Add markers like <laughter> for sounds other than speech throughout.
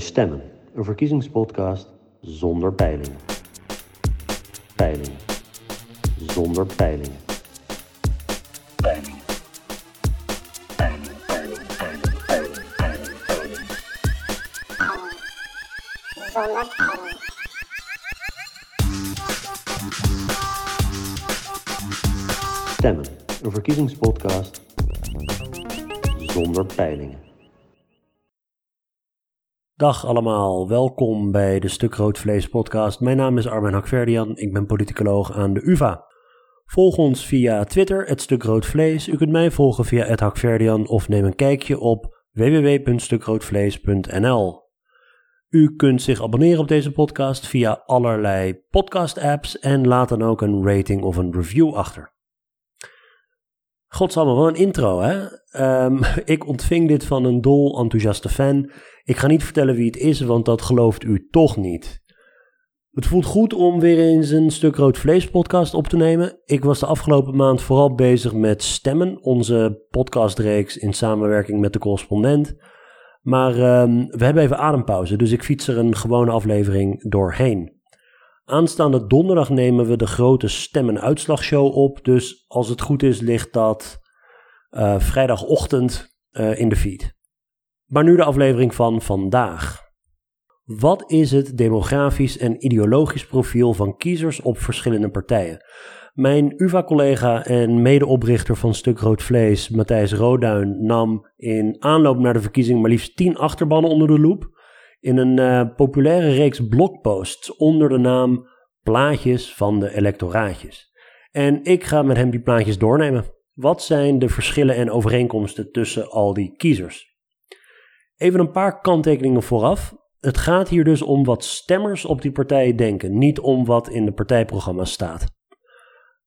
Stemmen, een verkiezingspodcast zonder peilingen. Peilingen. Zonder peilingen. Stemmen, een verkiezingspodcast zonder peilingen. Dag allemaal, welkom bij de Stuk Rood Vlees podcast. Mijn naam is Armen Hakverdian, ik ben politicoloog aan de UvA. Volg ons via Twitter, het Stuk Rood Vlees. U kunt mij volgen via het Hakverdian of neem een kijkje op www.stukroodvlees.nl. U kunt zich abonneren op deze podcast via allerlei podcast-apps en laat dan ook een rating of een review achter. Godsamme, wel een intro hè. Ehm, <laughs> ik ontving dit van een dol enthousiaste fan. Ik ga niet vertellen wie het is, want dat gelooft u toch niet. Het voelt goed om weer eens een stuk rood vlees podcast op te nemen. Ik was de afgelopen maand vooral bezig met Stemmen, onze podcastreeks in samenwerking met de correspondent. Maar ehm, we hebben even adempauze, dus ik fiets er een gewone aflevering doorheen. Aanstaande donderdag nemen we de grote stemmen-uitslagshow op. Dus als het goed is, ligt dat uh, vrijdagochtend uh, in de feed. Maar nu de aflevering van vandaag. Wat is het demografisch en ideologisch profiel van kiezers op verschillende partijen? Mijn UvA-collega en medeoprichter van Stuk Rood Vlees, Matthijs Roduin, nam in aanloop naar de verkiezing maar liefst 10 achterbannen onder de loep in een uh, populaire reeks blogposts onder de naam Plaatjes van de electoraatjes. En ik ga met hem die plaatjes doornemen. Wat zijn de verschillen en overeenkomsten tussen al die kiezers? Even een paar kanttekeningen vooraf. Het gaat hier dus om wat stemmers op die partijen denken, niet om wat in de partijprogramma's staat.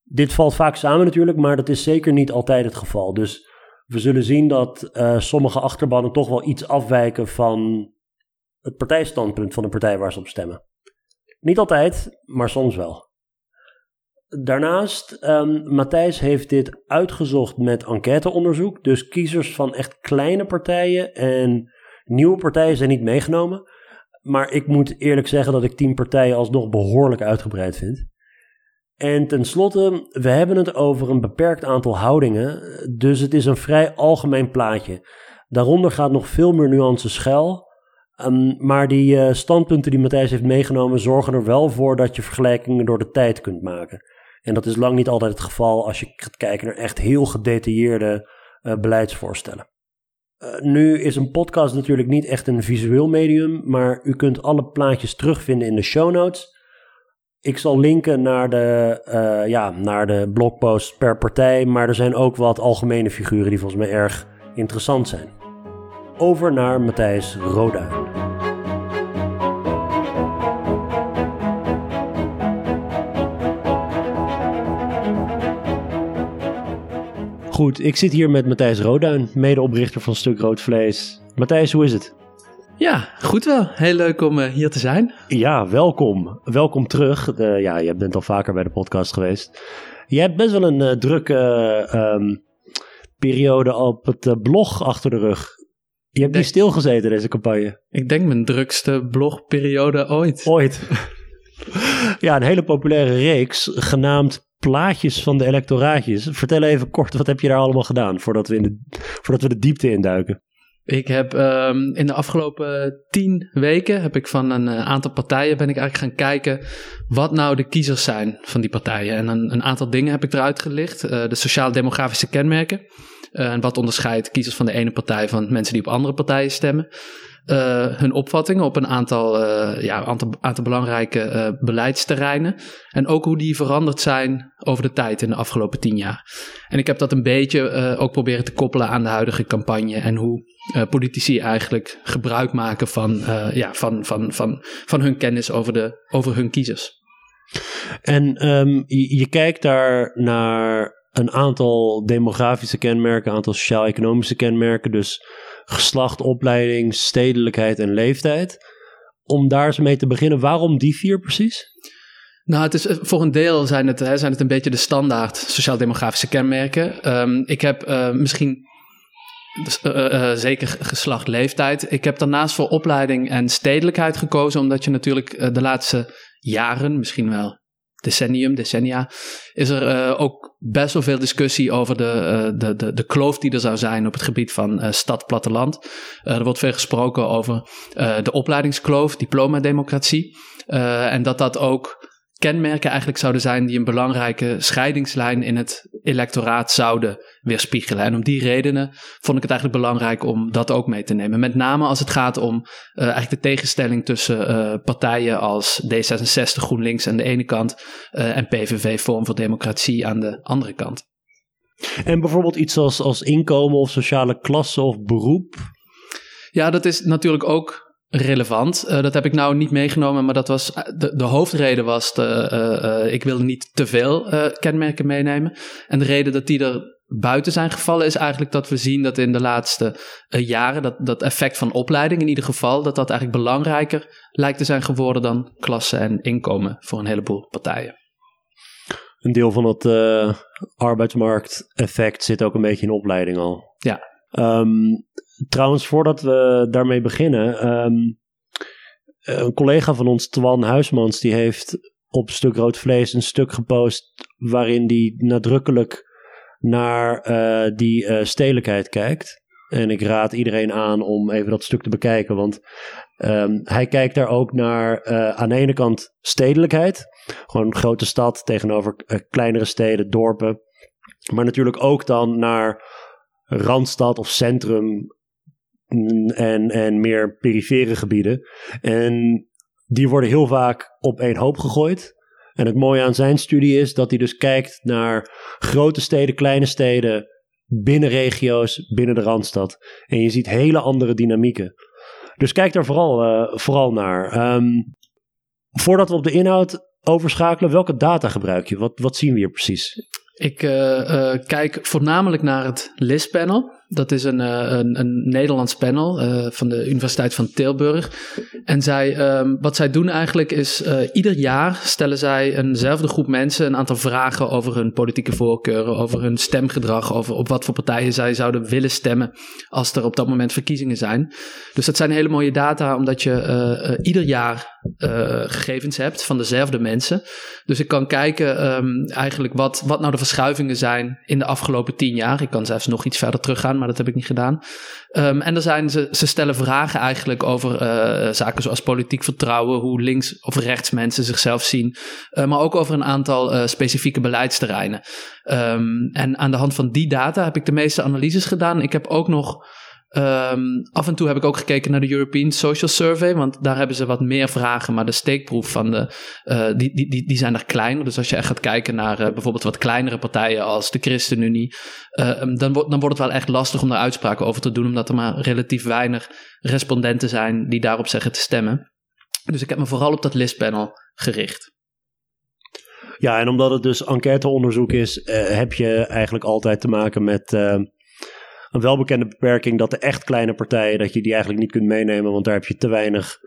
Dit valt vaak samen natuurlijk, maar dat is zeker niet altijd het geval. Dus we zullen zien dat uh, sommige achterbannen toch wel iets afwijken van het partijstandpunt van de partij waar ze op stemmen. Niet altijd, maar soms wel. Daarnaast, um, Matthijs heeft dit uitgezocht met enquêteonderzoek. Dus kiezers van echt kleine partijen en nieuwe partijen zijn niet meegenomen. Maar ik moet eerlijk zeggen dat ik tien partijen alsnog behoorlijk uitgebreid vind. En tenslotte, we hebben het over een beperkt aantal houdingen, dus het is een vrij algemeen plaatje. Daaronder gaat nog veel meer nuance schuil. Um, maar die uh, standpunten die Matthijs heeft meegenomen zorgen er wel voor dat je vergelijkingen door de tijd kunt maken. En dat is lang niet altijd het geval als je gaat kijken naar echt heel gedetailleerde uh, beleidsvoorstellen. Uh, nu is een podcast natuurlijk niet echt een visueel medium, maar u kunt alle plaatjes terugvinden in de show notes. Ik zal linken naar de, uh, ja, naar de blogpost per partij, maar er zijn ook wat algemene figuren die volgens mij erg interessant zijn. Over naar Matthijs Roda. Goed, ik zit hier met Matthijs Roduin, medeoprichter van Stuk Rood Vlees. Matthijs, hoe is het? Ja, goed wel. Heel leuk om uh, hier te zijn. Ja, welkom. Welkom terug. Uh, ja, je bent al vaker bij de podcast geweest. Je hebt best wel een uh, drukke um, periode op het blog achter de rug. Je hebt niet stilgezeten deze campagne. Ik denk mijn drukste blogperiode ooit. Ooit. <laughs> ja, een hele populaire reeks genaamd Plaatjes van de electoraatjes. Vertel even kort, wat heb je daar allemaal gedaan voordat we, in de, voordat we de diepte induiken? Ik heb um, in de afgelopen tien weken heb ik van een aantal partijen ben ik eigenlijk gaan kijken wat nou de kiezers zijn van die partijen. En een, een aantal dingen heb ik eruit gelicht. Uh, de sociaal-demografische kenmerken. Uh, en wat onderscheidt kiezers van de ene partij van mensen die op andere partijen stemmen. Uh, hun opvattingen op een aantal, uh, ja, aantal, belangrijke uh, beleidsterreinen. En ook hoe die veranderd zijn over de tijd in de afgelopen tien jaar. En ik heb dat een beetje ook proberen te koppelen aan de huidige campagne. En hoe politici eigenlijk gebruik maken van, ja, van, van, van, van hun kennis over, de, over hun kiezers. En um, je, je kijkt daar naar een aantal demografische kenmerken, een aantal sociaal-economische kenmerken. Dus geslacht, opleiding, stedelijkheid en leeftijd. Om daar eens mee te beginnen, waarom die vier precies? Nou, het is, voor een deel zijn het, hè, zijn het een beetje de standaard sociaal-demografische kenmerken. Um, ik heb uh, misschien Dus, uh, zeker geslacht leeftijd. Ik heb daarnaast voor opleiding en stedelijkheid gekozen, omdat je natuurlijk de laatste jaren, misschien wel decennium, decennia, is er ook best wel veel discussie over de, de, de, de kloof die er zou zijn op het gebied van stad-platteland. er wordt veel gesproken over de opleidingskloof, diploma-democratie. en dat dat ook kenmerken eigenlijk zouden zijn die een belangrijke scheidingslijn in het electoraat zouden weerspiegelen. En om die redenen vond ik het eigenlijk belangrijk om dat ook mee te nemen. Met name als het gaat om uh, eigenlijk de tegenstelling tussen uh, partijen als D66, GroenLinks aan de ene kant uh, en PVV, Vorm voor Democratie aan de andere kant. En bijvoorbeeld iets als, als inkomen of sociale klasse of beroep? Ja, dat is natuurlijk ook relevant. Uh, dat heb ik nou niet meegenomen, maar dat was de, de hoofdreden was, de, uh, uh, ik wilde niet te veel kenmerken meenemen. En de reden dat die er buiten zijn gevallen is eigenlijk dat we zien dat in de laatste jaren dat, dat effect van opleiding in ieder geval, dat dat eigenlijk belangrijker lijkt te zijn geworden dan klasse en inkomen voor een heleboel partijen. Een deel van het arbeidsmarkteffect zit ook een beetje in opleiding al. Ja. Um, Trouwens, voordat we daarmee beginnen. Um, een collega van ons, Twan Huismans, die heeft op Stuk Rood Vlees een stuk gepost. waarin die nadrukkelijk naar uh, die uh, stedelijkheid kijkt. En ik raad iedereen aan om even dat stuk te bekijken. Want um, hij kijkt daar ook naar aan de ene kant stedelijkheid. Gewoon grote stad tegenover kleinere steden, dorpen. Maar natuurlijk ook dan naar randstad of centrum en, en meer perifere gebieden. En die worden heel vaak op één hoop gegooid. En het mooie aan zijn studie is dat hij dus kijkt naar grote steden, kleine steden, binnen regio's, binnen de randstad. En je ziet hele andere dynamieken. Dus kijk daar vooral, uh, vooral naar. Um, voordat we op de inhoud overschakelen, welke data gebruik je? Wat, wat zien we hier precies? Ik uh, uh, kijk voornamelijk naar het LIS-panel. Dat is een, uh, een, een Nederlands panel van de Universiteit van Tilburg. En zij, um, wat zij doen eigenlijk is, ieder jaar stellen zij eenzelfde groep mensen een aantal vragen over hun politieke voorkeuren, over hun stemgedrag, over op wat voor partijen zij zouden willen stemmen als er op dat moment verkiezingen zijn. Dus dat zijn hele mooie data, omdat je ieder jaar gegevens hebt van dezelfde mensen. Dus ik kan kijken um, eigenlijk wat, wat nou de verschuivingen zijn in de afgelopen tien jaar. Ik kan zelfs nog iets verder teruggaan, maar dat heb ik niet gedaan. Um, en dan zijn ze, ze stellen vragen eigenlijk over uh, zaken zoals politiek vertrouwen, hoe links of rechts mensen zichzelf zien, uh, maar ook over een aantal specifieke beleidsterreinen. Um, en aan de hand van die data heb ik de meeste analyses gedaan. Ik heb ook nog Um, af en toe heb ik ook gekeken naar de European Social Survey, want daar hebben ze wat meer vragen, maar de steekproef van de, uh, die, die, die, die zijn er kleiner. Dus als je echt gaat kijken naar uh, bijvoorbeeld wat kleinere partijen als de ChristenUnie, uh, dan, wordt dan wordt het wel echt lastig om daar uitspraken over te doen, omdat er maar relatief weinig respondenten zijn die daarop zeggen te stemmen. Dus ik heb me vooral op dat listpanel gericht. Ja, en omdat het dus enquêteonderzoek is, heb je eigenlijk altijd te maken met een welbekende beperking dat de echt kleine partijen, dat je die eigenlijk niet kunt meenemen, want daar heb je te weinig,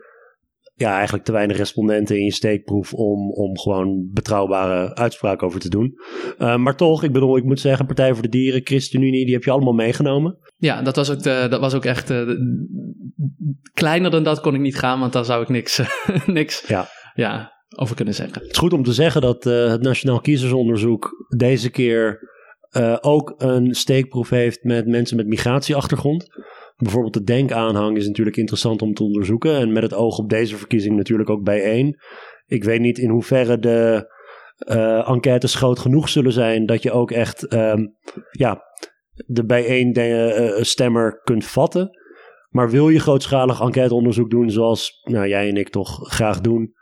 ja, eigenlijk te weinig respondenten in je steekproef om, om gewoon betrouwbare uitspraken over te doen. Uh, maar toch, ik bedoel, ik moet zeggen, Partij voor de Dieren, ChristenUnie, die heb je allemaal meegenomen. Ja, dat was ook, de, dat was ook echt, uh, kleiner dan dat kon ik niet gaan, want dan zou ik niks, <laughs> niks ja. Ja, over kunnen zeggen. Het is goed om te zeggen dat uh, het Nationaal Kiezersonderzoek deze keer uh, ook een steekproef heeft met mensen met migratieachtergrond. Bijvoorbeeld de denkaanhang is natuurlijk interessant om te onderzoeken. En met het oog op deze verkiezing natuurlijk ook bijeen. Ik weet niet in hoeverre de uh, enquêtes groot genoeg zullen zijn dat je ook echt um, ja, de bijeen uh, stemmer kunt vatten. Maar wil je grootschalig enquêteonderzoek doen zoals nou, jij en ik toch graag doen,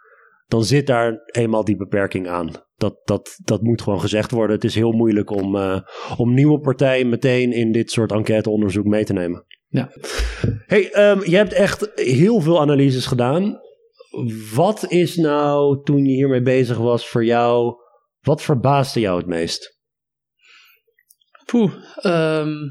dan zit daar eenmaal die beperking aan. Dat, dat, dat moet gewoon gezegd worden. Het is heel moeilijk om, uh, om nieuwe partijen meteen in dit soort enquêteonderzoek mee te nemen. Ja. Hey, um, je hebt echt heel veel analyses gedaan. Wat is nou, toen je hiermee bezig was, voor jou, wat verbaasde jou het meest? Poeh, um,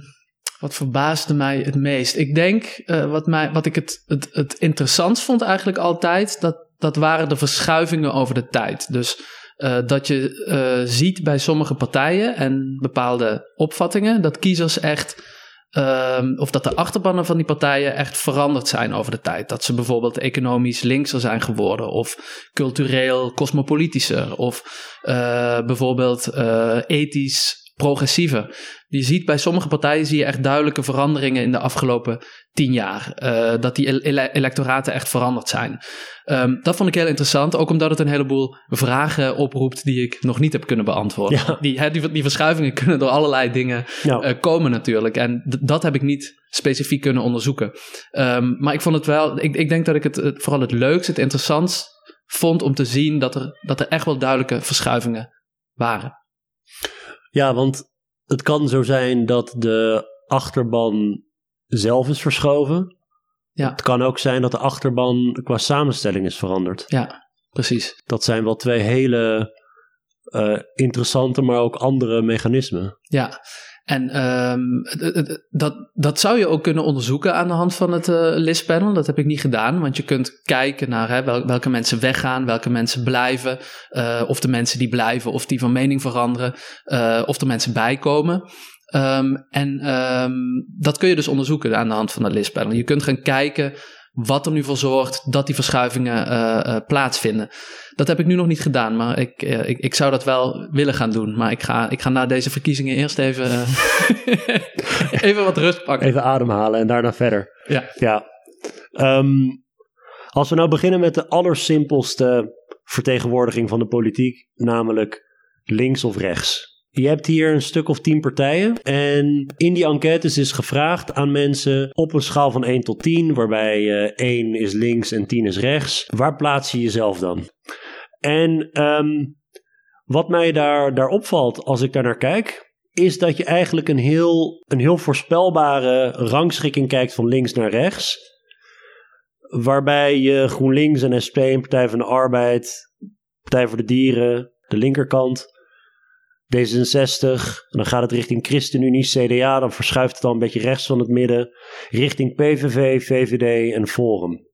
wat verbaasde mij het meest? Ik denk, uh, wat, mij, wat ik het, het, het interessant vond eigenlijk altijd, dat dat waren de verschuivingen over de tijd. Dus uh, dat je uh, ziet bij sommige partijen en bepaalde opvattingen dat kiezers echt ehm, of dat de achterbannen van die partijen echt veranderd zijn over de tijd. Dat ze bijvoorbeeld economisch linkser zijn geworden, of cultureel cosmopolitischer, of uh, bijvoorbeeld ethisch progressiever. Je ziet bij sommige partijen zie je echt duidelijke veranderingen in de afgelopen tien jaar. Uh, dat die electoraten echt veranderd zijn. Um, dat vond ik heel interessant, ook omdat het een heleboel vragen oproept die ik nog niet heb kunnen beantwoorden. Ja. Die, die, die, verschuivingen <laughs> kunnen door allerlei dingen ja. uh, komen natuurlijk. En dat heb ik niet specifiek kunnen onderzoeken. Um, maar ik vond het wel, ik, ik denk dat ik het, het vooral het leukste, het interessantst vond om te zien dat er, dat er echt wel duidelijke verschuivingen waren. Ja, want het kan zo zijn dat de achterban zelf is verschoven. Ja. Het kan ook zijn dat de achterban qua samenstelling is veranderd. Ja, precies. Dat zijn wel twee hele uh, interessante, maar ook andere mechanismen. Ja, en um, dat, dat zou je ook kunnen onderzoeken aan de hand van het uh, listpanel. Dat heb ik niet gedaan, want je kunt kijken naar hè, wel, welke mensen weggaan, welke mensen blijven. Uh, of de mensen die blijven, of die van mening veranderen, uh, of er mensen bijkomen. Um, en um, dat kun je dus onderzoeken aan de hand van het listpanel. Je kunt gaan kijken wat er nu voor zorgt dat die verschuivingen uh, uh, plaatsvinden. Dat heb ik nu nog niet gedaan, maar ik, uh, ik, ik, zou dat wel willen gaan doen. Maar ik ga, ik ga na deze verkiezingen eerst even, <laughs> even wat rust pakken. Even ademhalen en daarna verder. Ja. ja. Um, als we nou beginnen met de allersimpelste vertegenwoordiging van de politiek, namelijk links of rechts. Je hebt hier een stuk of tien partijen. En in die enquêtes is gevraagd aan mensen op een schaal van 1 tot 10, waarbij uh, eh, 1 is links en 10 is rechts. Waar plaats je jezelf dan? En um, wat mij daar, daar opvalt als ik daar naar kijk, is dat je eigenlijk een heel, een heel voorspelbare rangschikking kijkt van links naar rechts. Waarbij je GroenLinks en SP Partij van de Arbeid, Partij voor de Dieren, de linkerkant, D66, en dan gaat het richting ChristenUnie, CDA, dan verschuift het dan een beetje rechts van het midden, richting PVV, VVD en Forum.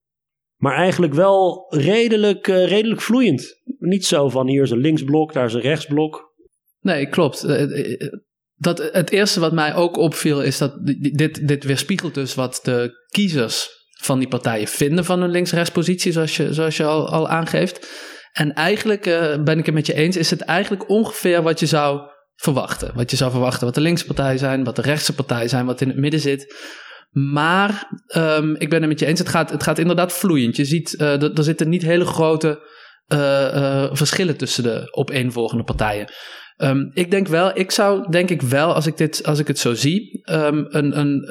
Maar eigenlijk wel redelijk, uh, redelijk vloeiend. Niet zo van hier is een linksblok, daar is een rechtsblok. Nee, klopt. Eh, eh, dat, het eerste wat mij ook opviel is dat dit, dit weerspiegelt dus wat de kiezers van die partijen vinden van hun links-rechtspositie, zoals je, zoals je al, al aangeeft. En eigenlijk uh, ben ik het met je eens, is het eigenlijk ongeveer wat je zou verwachten. Wat je zou verwachten wat de linkse partijen zijn, wat de rechtse partijen zijn, wat in het midden zit. Maar um, ik ben het met je eens, het gaat, het gaat inderdaad vloeiend. Je ziet, uh, er zitten niet hele grote uh, verschillen tussen de opeenvolgende partijen. Um, ik denk wel, ik zou denk ik wel, als ik, dit, als ik het zo zie, um, een, een,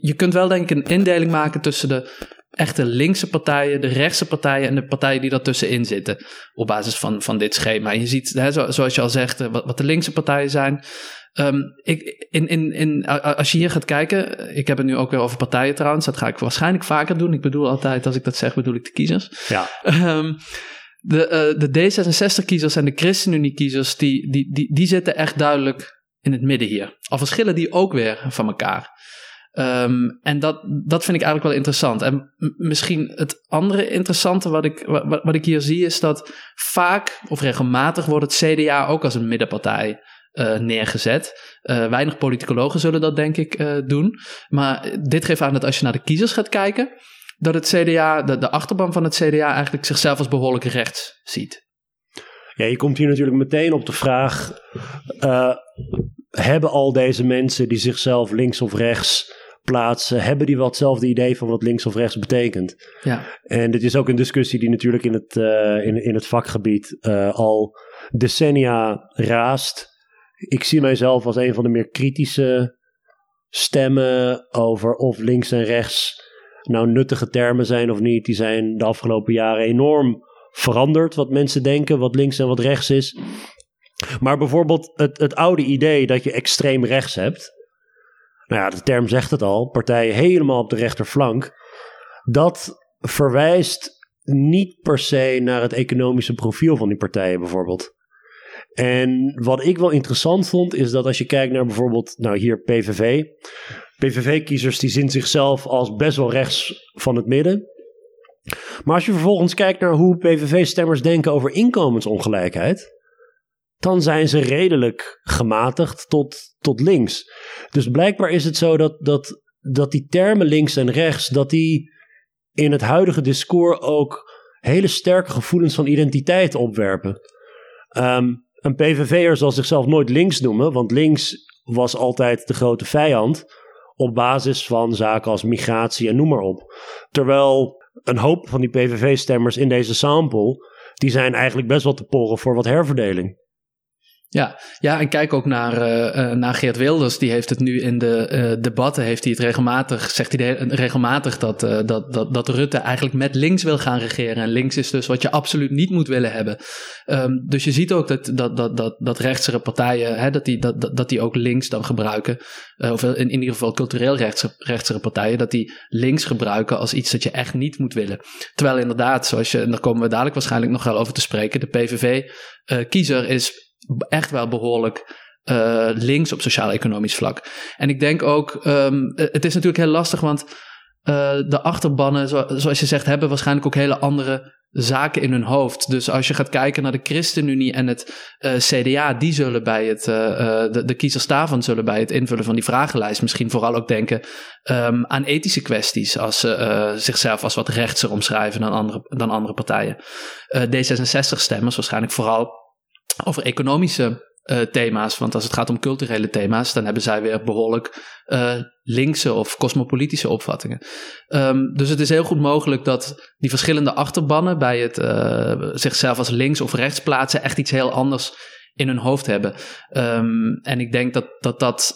je kunt wel denk ik een indeling maken tussen de echte linkse partijen, de rechtse partijen en de partijen die daartussenin zitten. Op basis van, van dit schema. En je ziet, hè, zoals je al zegt, wat, wat de linkse partijen zijn. Um, ik, in, in, in, als je hier gaat kijken, ik heb het nu ook weer over partijen trouwens, dat ga ik waarschijnlijk vaker doen. Ik bedoel altijd, als ik dat zeg, bedoel ik de kiezers. Ja. Um, de, uh, de D66-kiezers en de ChristenUnie-kiezers, die, die, die, die zitten echt duidelijk in het midden hier. Al verschillen die ook weer van elkaar. Um, en dat, dat vind ik eigenlijk wel interessant. En misschien het andere interessante wat ik, wat, wat ik hier zie is dat vaak of regelmatig wordt het CDA ook als een middenpartij uh, neergezet. Uh, weinig politicologen zullen dat denk ik uh, doen. Maar dit geeft aan dat als je naar de kiezers gaat kijken, dat het CDA, de, de achterban van het CDA eigenlijk zichzelf als behoorlijk rechts ziet. Ja, je komt hier natuurlijk meteen op de vraag: hebben al deze mensen die zichzelf links of rechts plaatsen, hebben die wel hetzelfde idee van wat links of rechts betekent. Ja. En dit is ook een discussie die natuurlijk in het, uh, in, in het vakgebied uh, al decennia raast. Ik zie mijzelf als een van de meer kritische stemmen over of links en rechts nou nuttige termen zijn of niet. Die zijn de afgelopen jaren enorm veranderd. Wat mensen denken, wat links en wat rechts is. Maar bijvoorbeeld het, het oude idee dat je extreem rechts hebt nou ja, de term zegt het al, partijen helemaal op de rechterflank. Dat verwijst niet per se naar het economische profiel van die partijen bijvoorbeeld. En wat ik wel interessant vond, is dat als je kijkt naar bijvoorbeeld, nou hier PVV. PVV-kiezers die zien zichzelf als best wel rechts van het midden. Maar als je vervolgens kijkt naar hoe PVV-stemmers denken over inkomensongelijkheid, dan zijn ze redelijk gematigd tot, tot links. Dus blijkbaar is het zo dat, dat, dat die termen links en rechts, dat die in het huidige discours ook hele sterke gevoelens van identiteit opwerpen. Ehm, een PVV'er zal zichzelf nooit links noemen, want links was altijd de grote vijand op basis van zaken als migratie en noem maar op. Terwijl een hoop van die PVV-stemmers in deze sample, die zijn eigenlijk best wel te porren voor wat herverdeling. Ja, ja, en kijk ook naar, uh, naar Geert Wilders. Die heeft het nu in de uh, debatten, heeft hij het regelmatig, zegt hij regelmatig dat, dat, dat, dat Rutte eigenlijk met links wil gaan regeren. En links is dus wat je absoluut niet moet willen hebben. Um, dus je ziet ook dat, dat, dat, dat, dat rechtsere partijen, hè, dat, die, dat, dat die ook links dan gebruiken. of in, in ieder geval cultureel rechtsere partijen, dat die links gebruiken als iets dat je echt niet moet willen. Terwijl inderdaad, zoals je, en daar komen we dadelijk waarschijnlijk nog wel over te spreken, de PVV-kiezer is echt wel behoorlijk uh, links op sociaal-economisch vlak. En ik denk ook, um, het is natuurlijk heel lastig, want uh, de achterbannen, zo, zoals je zegt, hebben waarschijnlijk ook hele andere zaken in hun hoofd. Dus als je gaat kijken naar de ChristenUnie en het CDA, die zullen bij het, de, de kiezers daarvan zullen bij het invullen van die vragenlijst misschien vooral ook denken um, aan ethische kwesties, als ze zichzelf als wat rechtser omschrijven dan andere, dan andere partijen. D66-stemmers waarschijnlijk vooral over economische uh, thema's. Want als het gaat om culturele thema's, dan hebben zij weer behoorlijk uh, linkse of cosmopolitische opvattingen. Um, dus het is heel goed mogelijk dat die verschillende achterbannen bij het uh, zichzelf als links of rechts plaatsen echt iets heel anders in hun hoofd hebben. Um, en ik denk dat, dat, dat,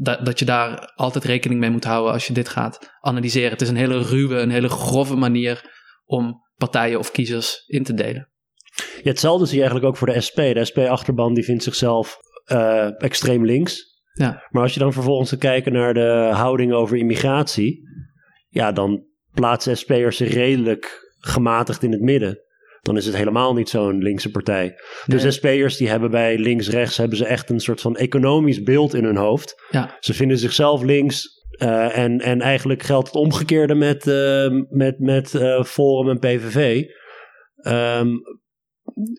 dat, dat je daar altijd rekening mee moet houden als je dit gaat analyseren. Het is een hele ruwe, een hele grove manier om partijen of kiezers in te delen. Ja, hetzelfde zie je eigenlijk ook voor de SP. De SP-achterban die vindt zichzelf uh, extreem links. Ja. Maar als je dan vervolgens te kijken naar de houding over immigratie, ja, dan plaatsen SP'ers zich redelijk gematigd in het midden. Dan is het helemaal niet zo'n linkse partij. Dus nee. SP'ers die hebben bij links-rechts hebben ze echt een soort van economisch beeld in hun hoofd. Ja. Ze vinden zichzelf links. Uh, en, en eigenlijk geldt het omgekeerde met, uh, met, met uh, Forum en PVV. Um,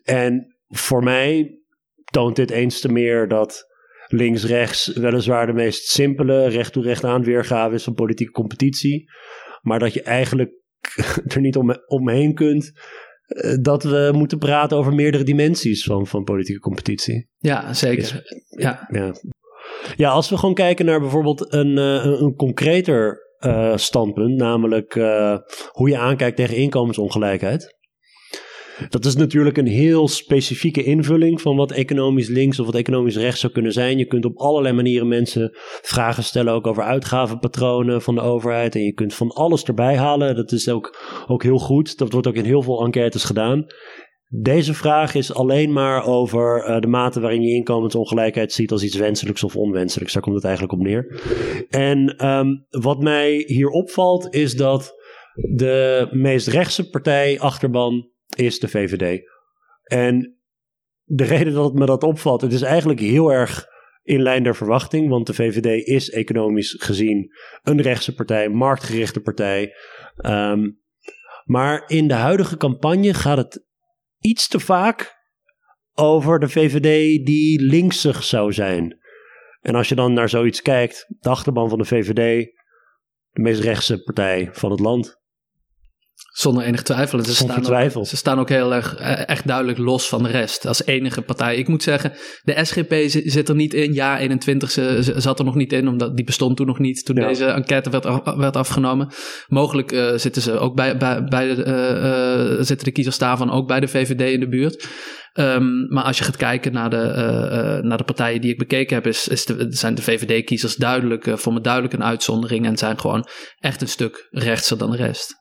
en voor mij toont dit eens te meer dat links-rechts weliswaar de meest simpele recht-toe-recht aan weergave is van politieke competitie. Maar dat je eigenlijk <laughs> er niet om, omheen kunt eh, dat we moeten praten over meerdere dimensies van, van politieke competitie. Ja, zeker. ja. ja. Ja, als we gewoon kijken naar bijvoorbeeld een, uh, een concreter uh, standpunt, namelijk uh, hoe je aankijkt tegen inkomensongelijkheid. Dat is natuurlijk een heel specifieke invulling van wat economisch links of wat economisch rechts zou kunnen zijn. Je kunt op allerlei manieren mensen vragen stellen, ook over uitgavenpatronen van de overheid. En je kunt van alles erbij halen. Dat is ook, ook heel goed. Dat wordt ook in heel veel enquêtes gedaan. Deze vraag is alleen maar over uh, de mate waarin je inkomensongelijkheid ziet als iets wenselijks of onwenselijks. Daar komt het eigenlijk op neer. En um, wat mij hier opvalt is dat de meest rechtse partij achterban is de VVD. En de reden dat het me dat opvalt, het is eigenlijk heel erg in lijn der verwachting, want de VVD is economisch gezien een rechtse partij, marktgerichte partij. Um, maar in de huidige campagne gaat het iets te vaak over de VVD die linksig zou zijn. En als je dan naar zoiets kijkt, de achterban van de VVD, de meest rechtse partij van het land. Zonder enige twijfel. ze, staan twijfel. Ook, ze staan ook heel erg eh, echt duidelijk los van de rest. Als enige partij. Ik moet zeggen, de SGP zit er niet in. Ja, 21 ze, zat er nog niet in, omdat die bestond toen nog niet. Toen deze enquête werd, werd afgenomen. Mogelijk uh, zitten ze ook bij, bij, bij de, uh, zitten de kiezers daarvan ook bij de VVD in de buurt. Um, maar als je gaat kijken naar de, uh, naar de partijen die ik bekeken heb, is, is de, zijn de VVD-kiezers duidelijk, voor me duidelijk een uitzondering en zijn gewoon echt een stuk rechtser dan de rest.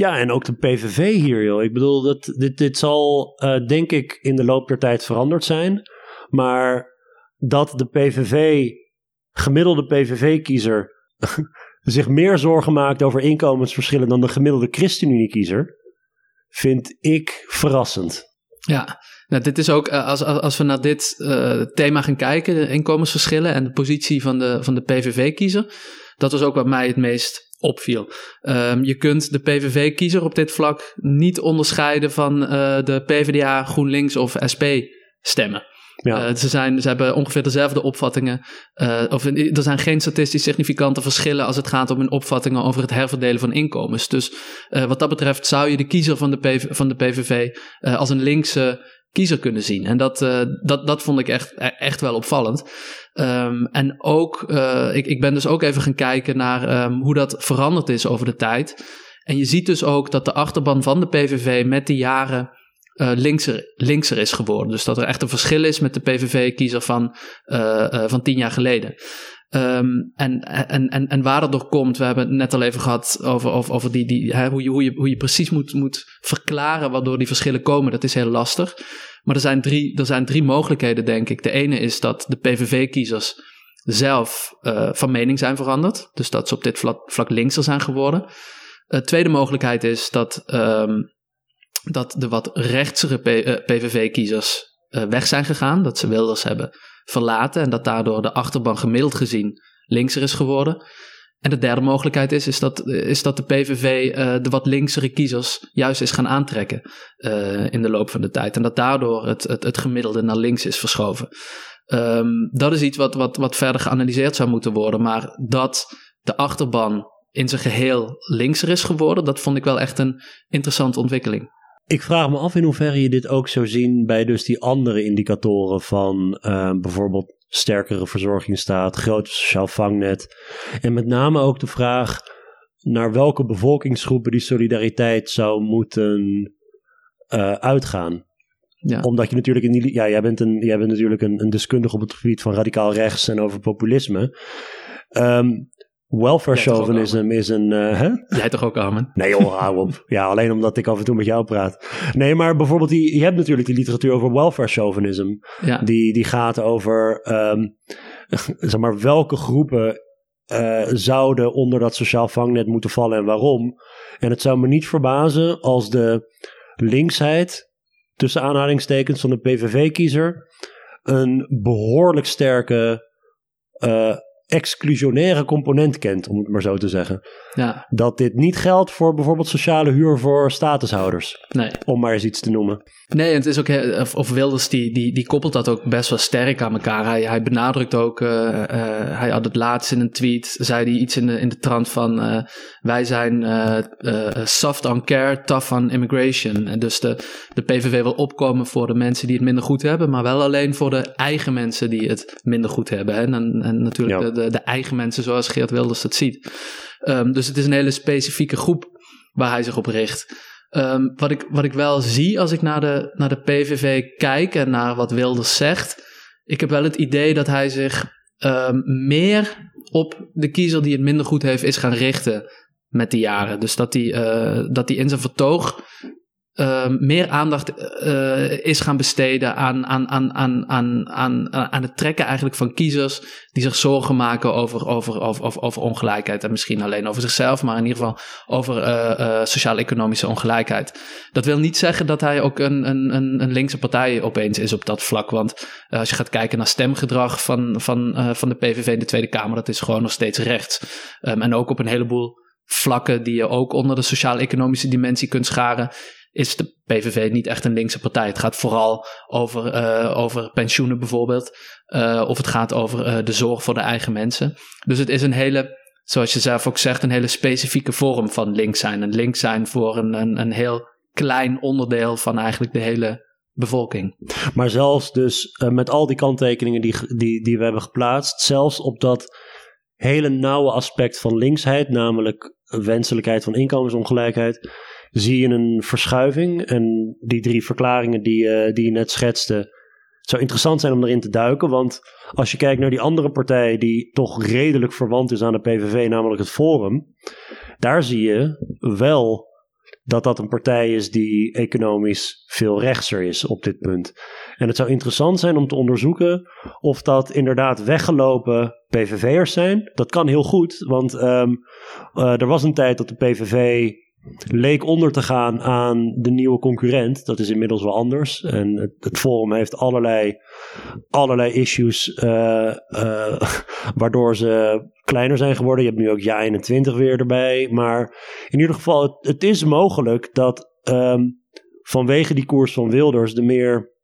Ja, en ook de PVV hier, joh. Ik bedoel, dat, dit, dit zal uh, denk ik in de loop der tijd veranderd zijn. Maar dat de PVV, gemiddelde PVV-kiezer, <laughs> zich meer zorgen maakt over inkomensverschillen dan de gemiddelde ChristenUnie-kiezer, vind ik verrassend. Ja, nou, dit is ook, als, als, als we naar dit uh, thema gaan kijken, de inkomensverschillen en de positie van de, van de PVV-kiezer, dat was ook wat mij het meest opviel. Um, je kunt de PVV-kiezer op dit vlak niet onderscheiden van uh, de PvdA, GroenLinks of SP stemmen. Ja. Uh, ze, zijn, ze hebben ongeveer dezelfde opvattingen. Uh, of er zijn geen statistisch significante verschillen als het gaat om hun opvattingen over het herverdelen van inkomens. Dus uh, wat dat betreft zou je de kiezer van de, PV, van de PVV als een linkse kiezer kunnen zien. En dat, dat, dat vond ik echt, echt wel opvallend. Um, en ook, ik, ik ben dus ook even gaan kijken naar um, hoe dat veranderd is over de tijd. En je ziet dus ook dat de achterban van de PVV met de jaren uh, linkser, linkser is geworden. Dus dat er echt een verschil is met de PVV-kiezer van, van tien jaar geleden. Um, en, en, en, en waar dat door komt, we hebben het net al even gehad over, over, over die, die, hè, hoe, je, hoe, je, hoe je precies moet, moet verklaren waardoor die verschillen komen. Dat is heel lastig. Maar er zijn drie, er zijn drie mogelijkheden, denk ik. De ene is dat de PVV-kiezers zelf van mening zijn veranderd. Dus dat ze op dit vlak, vlak linkser zijn geworden. De tweede mogelijkheid is dat um, dat de wat rechtsere PVV-kiezers uh, eh, weg zijn gegaan. Dat ze Wilders hebben verlaten en dat daardoor de achterban gemiddeld gezien linkser is geworden. En de derde mogelijkheid is, is, dat, is dat de PVV eh, de wat linksere kiezers juist is gaan aantrekken uh, in de loop van de tijd. En dat daardoor het, het, het gemiddelde naar links is verschoven. Um, dat is iets wat, wat, wat verder geanalyseerd zou moeten worden. Maar dat de achterban in zijn geheel linkser is geworden, dat vond ik wel echt een interessante ontwikkeling. Ik vraag me af in hoeverre je dit ook zou zien bij dus die andere indicatoren van uh, bijvoorbeeld sterkere verzorgingsstaat, groter sociaal vangnet. En met name ook de vraag naar welke bevolkingsgroepen die solidariteit zou moeten uh, uitgaan. Ja. Omdat je natuurlijk in die. Ja, jij bent, een, jij bent natuurlijk een, een deskundige op het gebied van radicaal rechts en over populisme. Um, Welfare chauvinism is een. Uh, hè? Jij toch ook, Armen? Nee, joh, hou op. <laughs> Ja, alleen omdat ik af en toe met jou praat. Nee, maar bijvoorbeeld, die, je hebt natuurlijk die literatuur over welfare chauvinism. Ja. Die, die gaat over. Um, <laughs> zeg maar, welke groepen uh, zouden onder dat sociaal vangnet moeten vallen en waarom. En het zou me niet verbazen als de linksheid, tussen aanhalingstekens van de PVV-kiezer, een behoorlijk sterke. Uh, exclusionaire component kent, om het maar zo te zeggen. Ja. Dat dit niet geldt voor bijvoorbeeld sociale huur voor statushouders. Nee. Om maar eens iets te noemen. Nee, het is ook, of, of Wilders die, die, die koppelt dat ook best wel sterk aan elkaar. Hij, hij benadrukt ook, uh, uh, hij had het laatst in een tweet, zei hij iets in de, in de trant van, uh, wij zijn soft on care, tough on immigration. En dus de, de PVV wil opkomen voor de mensen die het minder goed hebben, maar wel alleen voor de eigen mensen die het minder goed hebben. Hè? En, en natuurlijk de, de, de, eigen mensen zoals Geert Wilders dat ziet. Um, dus het is een hele specifieke groep waar hij zich op richt. Um, wat, ik, wat ik wel zie als ik naar de, naar de PVV kijk en naar wat Wilders zegt. Ik heb wel het idee dat hij zich um, meer op de kiezer die het minder goed heeft is gaan richten met de jaren. Dus dat hij, uh, dat hij in zijn vertoog uh, meer aandacht uh, is gaan besteden aan, aan, aan, aan, aan, aan, aan het trekken eigenlijk van kiezers die zich zorgen maken over, over, over, over, ongelijkheid. En misschien alleen over zichzelf, maar in ieder geval over uh, sociaal-economische ongelijkheid. Dat wil niet zeggen dat hij ook een, een, een, linkse partij opeens is op dat vlak. Want als je gaat kijken naar stemgedrag van, van, van de PVV in de Tweede Kamer, dat is gewoon nog steeds rechts. Um, en ook op een heleboel vlakken die je ook onder de sociaal-economische dimensie kunt scharen is de PVV niet echt een linkse partij. Het gaat vooral over, uh, over pensioenen bijvoorbeeld. Uh, of het gaat over uh, de zorg voor de eigen mensen. Dus het is een hele, zoals je zelf ook zegt, een hele specifieke vorm van links zijn. Een links zijn voor een, een, een heel klein onderdeel van eigenlijk de hele bevolking. Maar zelfs dus met al die kanttekeningen die, die, die we hebben geplaatst, zelfs op dat hele nauwe aspect van linksheid, namelijk wenselijkheid van inkomensongelijkheid zie je een verschuiving. En die drie verklaringen die, uh, die je net schetste, het zou interessant zijn om erin te duiken. Want als je kijkt naar die andere partij die toch redelijk verwant is aan de PVV, namelijk het Forum, daar zie je wel dat dat een partij is die economisch veel rechtser is op dit punt. En het zou interessant zijn om te onderzoeken of dat inderdaad weggelopen PVV'ers zijn. Dat kan heel goed, want um, uh, er was een tijd dat de PVV leek onder te gaan aan de nieuwe concurrent. Dat is inmiddels wel anders. En het, forum heeft allerlei, allerlei issues uh, uh, <laughs> waardoor ze kleiner zijn geworden. Je hebt nu ook Ja 21 weer erbij. Maar in ieder geval, het, is mogelijk dat um, vanwege die koers van Wilders de meer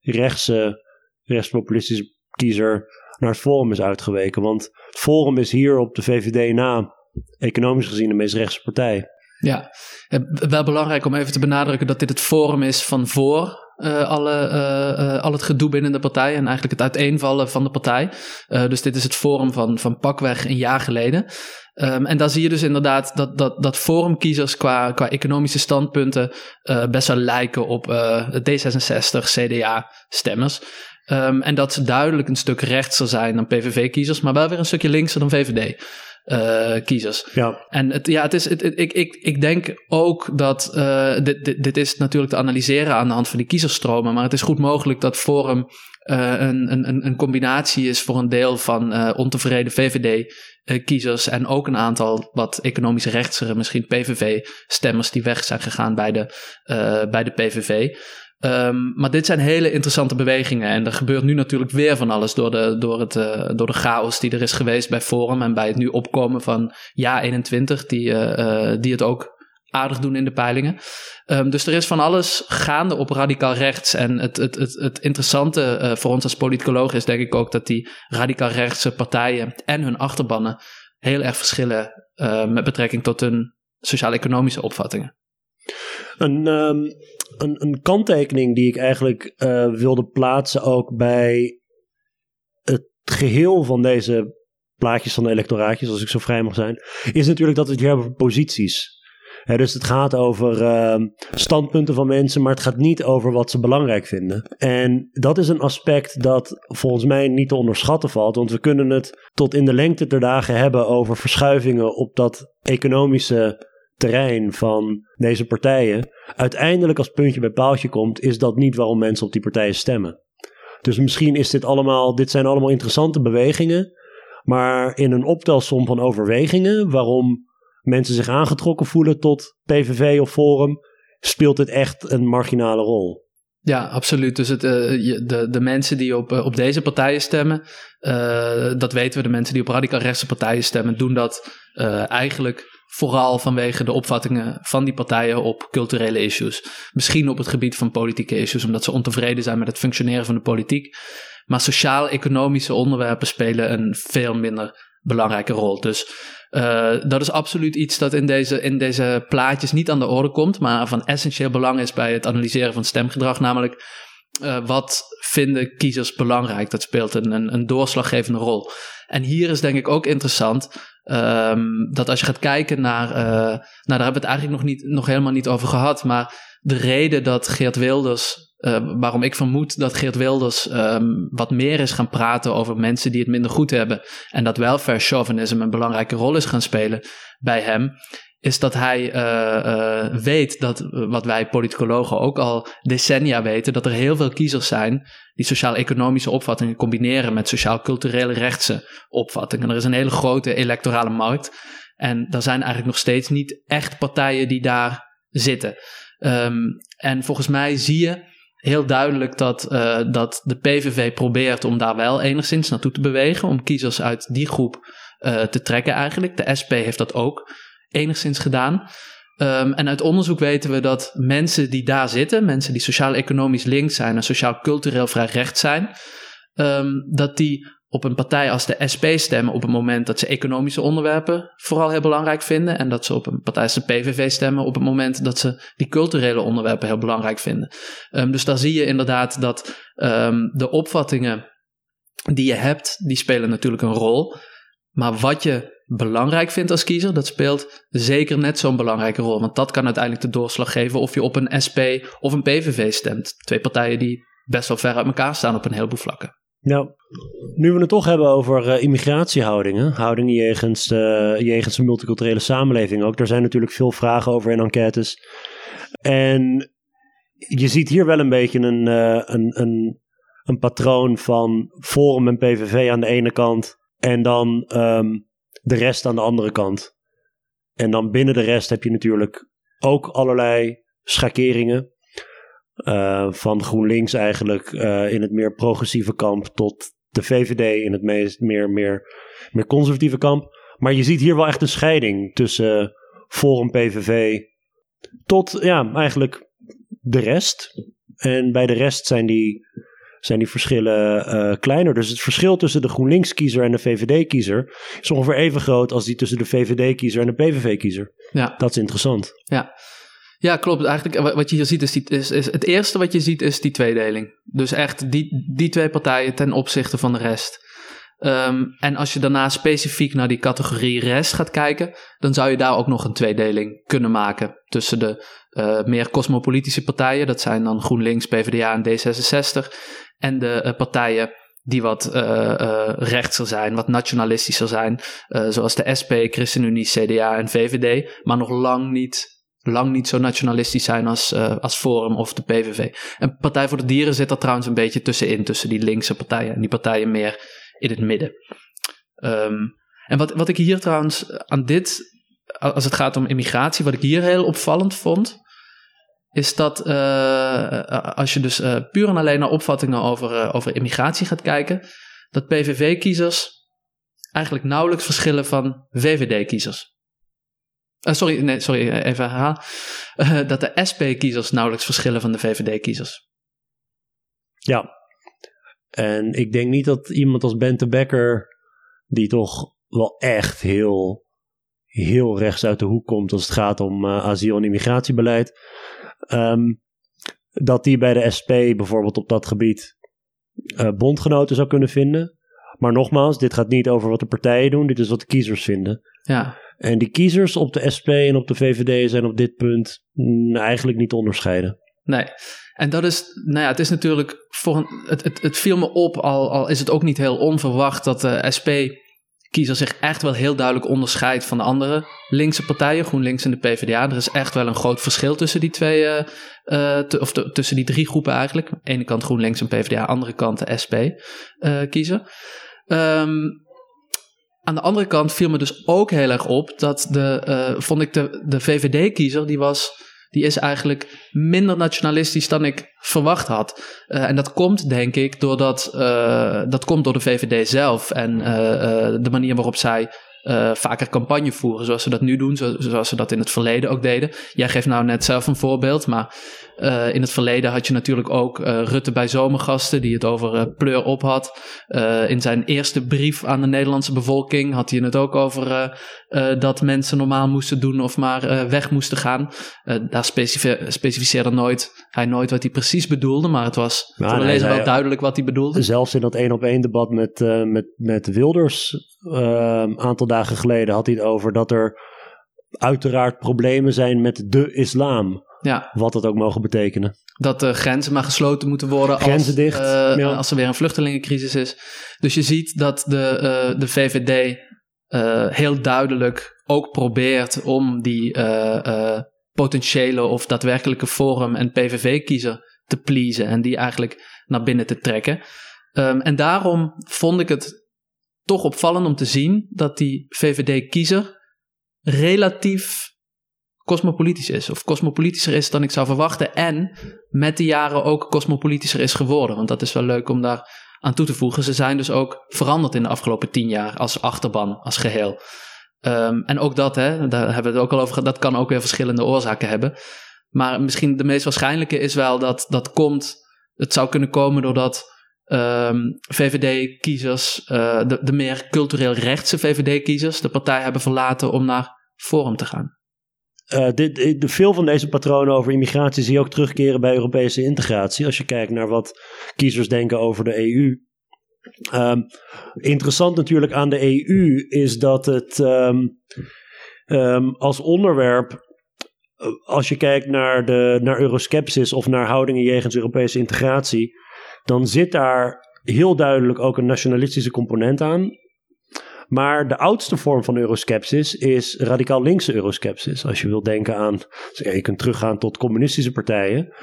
rechtse, rechtspopulistische kiezer naar het Forum is uitgeweken. Want het Forum is hier op de VVD na, economisch gezien, de meest rechtse partij. Ja, eh, wel belangrijk om even te benadrukken dat dit het forum is van voor uh, alle, uh, al het gedoe binnen de partij en eigenlijk het uiteenvallen van de partij. dus dit is het forum van, van pakweg een jaar geleden. Um, en daar zie je dus inderdaad dat, dat, dat forumkiezers qua, qua economische standpunten best wel lijken op D66, CDA-stemmers. Um, en dat ze duidelijk een stuk rechtser zijn dan PVV-kiezers, maar wel weer een stukje linkser dan VVD. Uh, kiezers. Ja. En het, ja, het is, het, ik, ik, ik denk ook dat uh, dit, dit, dit, is natuurlijk te analyseren aan de hand van die kiezerstromen, maar het is goed mogelijk dat Forum uh, een, een, een combinatie is voor een deel van ontevreden VVD-kiezers en ook een aantal wat economisch rechtsere, misschien PVV-stemmers die weg zijn gegaan bij de, bij de PVV. Um, maar dit zijn hele interessante bewegingen. En er gebeurt nu natuurlijk weer van alles door de, door, het, uh, door de chaos die er is geweest bij Forum. En bij het nu opkomen van Ja 21, die, uh, die het ook aardig doen in de peilingen. Um, dus er is van alles gaande op radicaal rechts. En het, het, het, het interessante voor ons als politicoloog is denk ik ook dat die radicaal rechtse partijen en hun achterbannen heel erg verschillen met betrekking tot hun sociaal-economische opvattingen. Een, um, een, een kanttekening die ik eigenlijk uh, wilde plaatsen ook bij het geheel van deze plaatjes van de electoraatjes, als ik zo vrij mag zijn, is natuurlijk dat we het hier hebben over posities. Dus het gaat over uh, standpunten van mensen, maar het gaat niet over wat ze belangrijk vinden. En dat is een aspect dat volgens mij niet te onderschatten valt, want we kunnen het tot in de lengte der dagen hebben over verschuivingen op dat economische terrein van deze partijen. Uiteindelijk als puntje bij paaltje komt, is dat niet waarom mensen op die partijen stemmen. Dus misschien is dit allemaal, dit zijn allemaal interessante bewegingen. Maar in een optelsom van overwegingen waarom mensen zich aangetrokken voelen tot PVV of Forum, speelt dit echt een marginale rol. Ja, absoluut. Dus het, uh, de, de mensen die op, uh, op deze partijen stemmen, uh, dat weten we, de mensen die op radicaal rechtse partijen stemmen, doen dat eigenlijk Vooral vanwege de opvattingen van die partijen op culturele issues. Misschien op het gebied van politieke issues, omdat ze ontevreden zijn met het functioneren van de politiek. Maar sociaal-economische onderwerpen spelen een veel minder belangrijke rol. Dus uh, dat is absoluut iets dat in deze, in deze plaatjes niet aan de orde komt, maar van essentieel belang is bij het analyseren van stemgedrag. Namelijk, uh, wat vinden kiezers belangrijk? Dat speelt een, een, een doorslaggevende rol. En hier is denk ik ook interessant Um, dat als je gaat kijken naar, uh, nou daar hebben we het eigenlijk nog, niet, nog helemaal niet over gehad, maar de reden dat Geert Wilders, uh, waarom ik vermoed dat Geert Wilders um, wat meer is gaan praten over mensen die het minder goed hebben en dat welfare chauvinisme een belangrijke rol is gaan spelen bij hem, is dat hij uh, uh, weet dat, wat wij politicologen ook al decennia weten, dat er heel veel kiezers zijn die sociaal-economische opvattingen combineren met sociaal-culturele rechtse opvattingen. Er is een hele grote electorale markt en er zijn eigenlijk nog steeds niet echt partijen die daar zitten. Um, en volgens mij zie je heel duidelijk dat, dat de PVV probeert om daar wel enigszins naartoe te bewegen, om kiezers uit die groep te trekken eigenlijk. De SP heeft dat ook enigszins gedaan. Um, en uit onderzoek weten we dat mensen die daar zitten, mensen die sociaal-economisch links zijn en sociaal-cultureel vrij rechts zijn, um, dat die op een partij als de SP stemmen op het moment dat ze economische onderwerpen vooral heel belangrijk vinden. En dat ze op een partij als de PVV stemmen op het moment dat ze die culturele onderwerpen heel belangrijk vinden. Um, dus daar zie je inderdaad dat de opvattingen die je hebt, die spelen natuurlijk een rol. Maar wat je belangrijk vindt als kiezer, dat speelt zeker net zo'n belangrijke rol. Want dat kan uiteindelijk de doorslag geven of je op een SP of een PVV stemt. Twee partijen die best wel ver uit elkaar staan op een heleboel vlakken. Nou, nu we het toch hebben over uh, immigratiehoudingen, houdingen jegens, jegens een multiculturele samenleving ook. Daar zijn natuurlijk veel vragen over in enquêtes. En je ziet hier wel een beetje een, uh, een, een, een patroon van Forum en PVV aan de ene kant. En dan um, de rest aan de andere kant. En dan binnen de rest heb je natuurlijk ook allerlei schakeringen. Uh, van GroenLinks eigenlijk uh, in het meer progressieve kamp tot de VVD in het meest, meer, meer, meer conservatieve kamp. Maar je ziet hier wel echt een scheiding tussen Forum PVV tot ja, eigenlijk de rest. En bij de rest zijn die zijn die verschillen eh, kleiner. Dus het verschil tussen de GroenLinks-kiezer en de VVD-kiezer is ongeveer even groot als die tussen de VVD-kiezer en de PVV-kiezer. Ja. Dat is interessant. Ja. Ja, klopt. Eigenlijk wat je hier ziet is, die, is, is het eerste wat je ziet is die tweedeling. Dus echt die, die twee partijen ten opzichte van de rest. Ehm, en als je daarna specifiek naar die categorie rest gaat kijken, dan zou je daar ook nog een tweedeling kunnen maken tussen de uh, meer cosmopolitische partijen, dat zijn dan GroenLinks, PvdA en D66, en de uh, partijen die wat uh, rechtser zijn, wat nationalistischer zijn, zoals de SP, ChristenUnie, CDA en VVD, maar nog lang niet lang niet zo nationalistisch zijn als, als Forum of de PVV. En Partij voor de Dieren zit er trouwens een beetje tussenin, tussen die linkse partijen en die partijen meer in het midden. Um, en wat, wat ik hier trouwens aan dit, als het gaat om immigratie, wat ik hier heel opvallend vond, is dat uh, als je dus uh, puur en alleen naar opvattingen over, over immigratie gaat kijken, dat PVV-kiezers eigenlijk nauwelijks verschillen van VVD-kiezers. Sorry, nee, sorry, even herhalen. Dat de SP-kiezers nauwelijks verschillen van de VVD-kiezers. Ja. En ik denk niet dat iemand als Bente Becker, die toch wel echt heel, heel rechts uit de hoek komt als het gaat om asiel- en immigratiebeleid, um, dat die bij de SP bijvoorbeeld op dat gebied bondgenoten zou kunnen vinden. Maar nogmaals, dit gaat niet over wat de partijen doen, dit is wat de kiezers vinden. Ja. En die kiezers op de SP en op de VVD zijn op dit punt mm, eigenlijk niet te onderscheiden. Nee, en dat is, nou ja, het is natuurlijk, voor een, het, het, het viel me op, al, al is het ook niet heel onverwacht dat de SP-kiezer zich echt wel heel duidelijk onderscheidt van de andere linkse partijen, GroenLinks en de PvdA. Er is echt wel een groot verschil tussen die twee, uh, of tussen die drie groepen eigenlijk. Aan de ene kant GroenLinks en PvdA, andere kant de SP-kiezer. Uh, um, aan de andere kant viel me dus ook heel erg op dat de, vond ik de, de VVD-kiezer, die was, die is eigenlijk minder nationalistisch dan ik verwacht had. Uh, en dat komt, denk ik, doordat, uh, dat komt door de VVD zelf en de manier waarop zij uh, vaker campagne voeren, zoals ze dat nu doen, zo, zoals ze dat in het verleden ook deden. Jij geeft nou net zelf een voorbeeld, maar uh, in het verleden had je natuurlijk ook uh, Rutte bij Zomergasten, die het over pleur op had. in zijn eerste brief aan de Nederlandse bevolking had hij het ook over dat mensen normaal moesten doen of maar weg moesten gaan. daar specifice specificeerde nooit, hij nooit wat hij precies bedoelde, maar het was voor de lezer wel duidelijk wat hij bedoelde. Zelfs in dat één op één debat met, met, met Wilders, een aantal dagen geleden had hij het over dat er uiteraard problemen zijn met de islam. Ja. Wat dat ook mogen betekenen. Dat de grenzen maar gesloten moeten worden grenzen als, dicht, uh, ja. als er weer een vluchtelingencrisis is. Dus je ziet dat de, uh, de VVD uh, heel duidelijk ook probeert om die potentiële of daadwerkelijke Forum- en PVV-kiezer te pleasen en die eigenlijk naar binnen te trekken. Um, en daarom vond ik het toch opvallend om te zien dat die VVD-kiezer relatief cosmopolitisch is. Of cosmopolitischer is dan ik zou verwachten. En met de jaren ook cosmopolitischer is geworden. Want dat is wel leuk om daar aan toe te voegen. Ze zijn dus ook veranderd in de afgelopen tien jaar als achterban, als geheel. Um, en ook dat, hè, daar hebben we het ook al over gehad, dat kan ook weer verschillende oorzaken hebben. Maar misschien de meest waarschijnlijke is wel dat dat komt, het zou kunnen komen doordat um, VVD-kiezers, uh, de, de meer cultureel rechtse VVD-kiezers, de partij hebben verlaten om naar Forum te gaan. Uh, dit, de, veel van deze patronen over immigratie zie je ook terugkeren bij Europese integratie. Als je kijkt naar wat kiezers denken over de EU. Um, interessant natuurlijk aan de EU is dat het um, als onderwerp, als je kijkt naar, de, naar euroskepsis of naar houdingen jegens Europese integratie, dan zit daar heel duidelijk ook een nationalistische component aan. Maar de oudste vorm van euroskepsis is radicaal linkse euroskepsis. Als je wilt denken aan, je kunt teruggaan tot communistische partijen.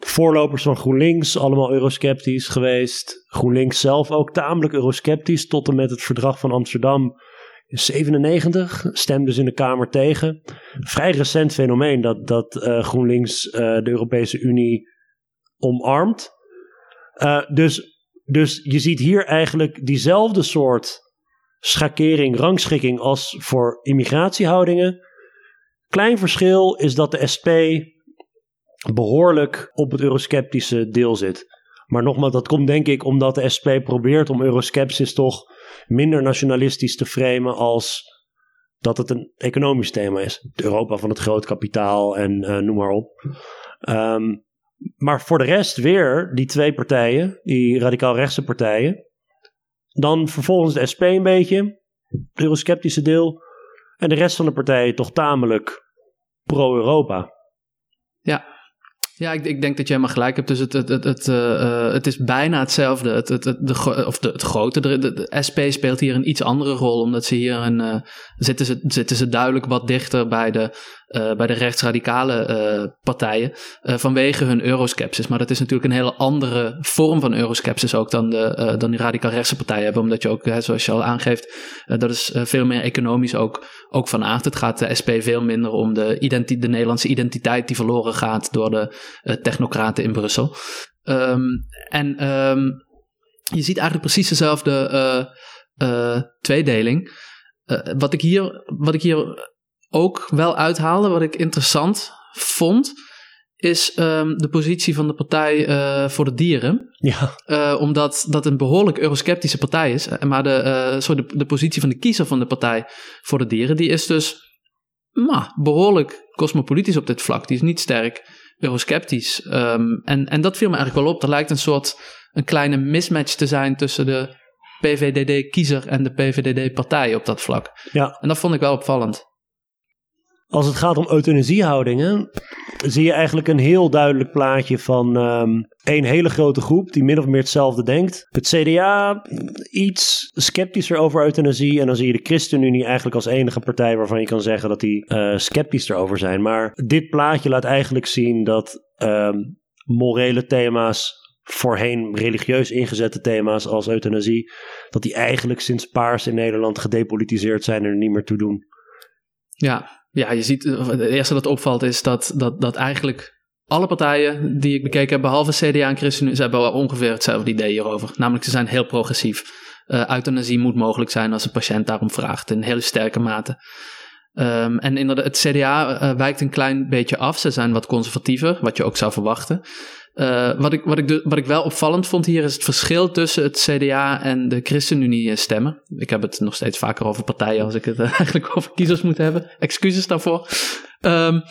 De voorlopers van GroenLinks, allemaal eurosceptisch geweest. GroenLinks zelf ook tamelijk eurosceptisch, tot en met het verdrag van Amsterdam in 97. Stemden ze in de Kamer tegen. Vrij recent fenomeen dat, dat uh, GroenLinks uh, de Europese Unie omarmt. Uh, dus, dus je ziet hier eigenlijk diezelfde soort schakering, rangschikking als voor immigratiehoudingen. Klein verschil is dat de SP behoorlijk op het eurosceptische deel zit. Maar nogmaals, dat komt denk ik omdat de SP probeert om euroskepsis toch minder nationalistisch te framen als dat het een economisch thema is. Europa van het groot kapitaal en uh, noem maar op. Um, maar voor de rest weer die twee partijen, die radicaal-rechtse partijen. Dan vervolgens de SP een beetje, eurosceptische deel. En de rest van de partijen toch tamelijk pro-Europa. Ja, ja, ik, ik, denk dat jij maar gelijk hebt. Dus het, het, het, het, uh, het is bijna hetzelfde. Het, het, de, of de, het grote. De, SP speelt hier een iets andere rol. Omdat ze hier een, uh, zitten, ze, zitten ze duidelijk wat dichter bij de, uh, bij de rechtsradicale partijen. vanwege hun euroskepsis. Maar dat is natuurlijk een hele andere vorm van euroskepsis ook dan, de, dan die radicaal rechtse partijen hebben. Omdat je ook, hè, zoals je al aangeeft, dat is veel meer economisch ook, ook van aard. Het gaat de SP veel minder om de, de Nederlandse identiteit die verloren gaat door de technocraten in Brussel. Um, en um, je ziet eigenlijk precies dezelfde tweedeling. wat, ik hier, wat ik hier ook wel uithaalde, wat ik interessant vond, is um, de positie van de Partij uh, voor de Dieren. Ja. Uh, omdat dat een behoorlijk eurosceptische partij is. Maar de, uh, sorry, de, de, positie van de kiezer van de Partij voor de Dieren, die is dus maar, behoorlijk cosmopolitisch op dit vlak. Die is niet sterk eurosceptisch. Um, en, en dat viel me eigenlijk wel op. Er lijkt een soort een kleine mismatch te zijn tussen de PVDD-kiezer en de PVDD-partij op dat vlak. Ja. En dat vond ik wel opvallend. Als het gaat om euthanasiehoudingen, zie je eigenlijk een heel duidelijk plaatje van um, één hele grote groep die min of meer hetzelfde denkt. Het CDA iets sceptischer over euthanasie en dan zie je de ChristenUnie eigenlijk als enige partij waarvan je kan zeggen dat die uh, sceptisch erover zijn. Maar dit plaatje laat eigenlijk zien dat um, morele thema's voorheen religieus ingezette thema's als euthanasie, dat die eigenlijk sinds paars in Nederland gedepolitiseerd zijn en er niet meer toe doen. Ja, ja, je ziet, het eerste dat opvalt is dat, dat, dat eigenlijk alle partijen die ik bekeken heb, behalve CDA en ChristenUnie, ze hebben ongeveer hetzelfde idee hierover. Namelijk, ze zijn heel progressief. Uh, euthanasie moet mogelijk zijn als een patiënt daarom vraagt, in hele sterke mate. Um, en inderdaad, het CDA uh, wijkt een klein beetje af. Ze zijn wat conservatiever, wat je ook zou verwachten. Uh, wat, ik, wat, ik de, wat ik wel opvallend vond hier is het verschil tussen het CDA en de ChristenUnie stemmen. Ik heb het nog steeds vaker over partijen als ik het uh, <laughs> eigenlijk over kiezers moet hebben. Excuses daarvoor. Um,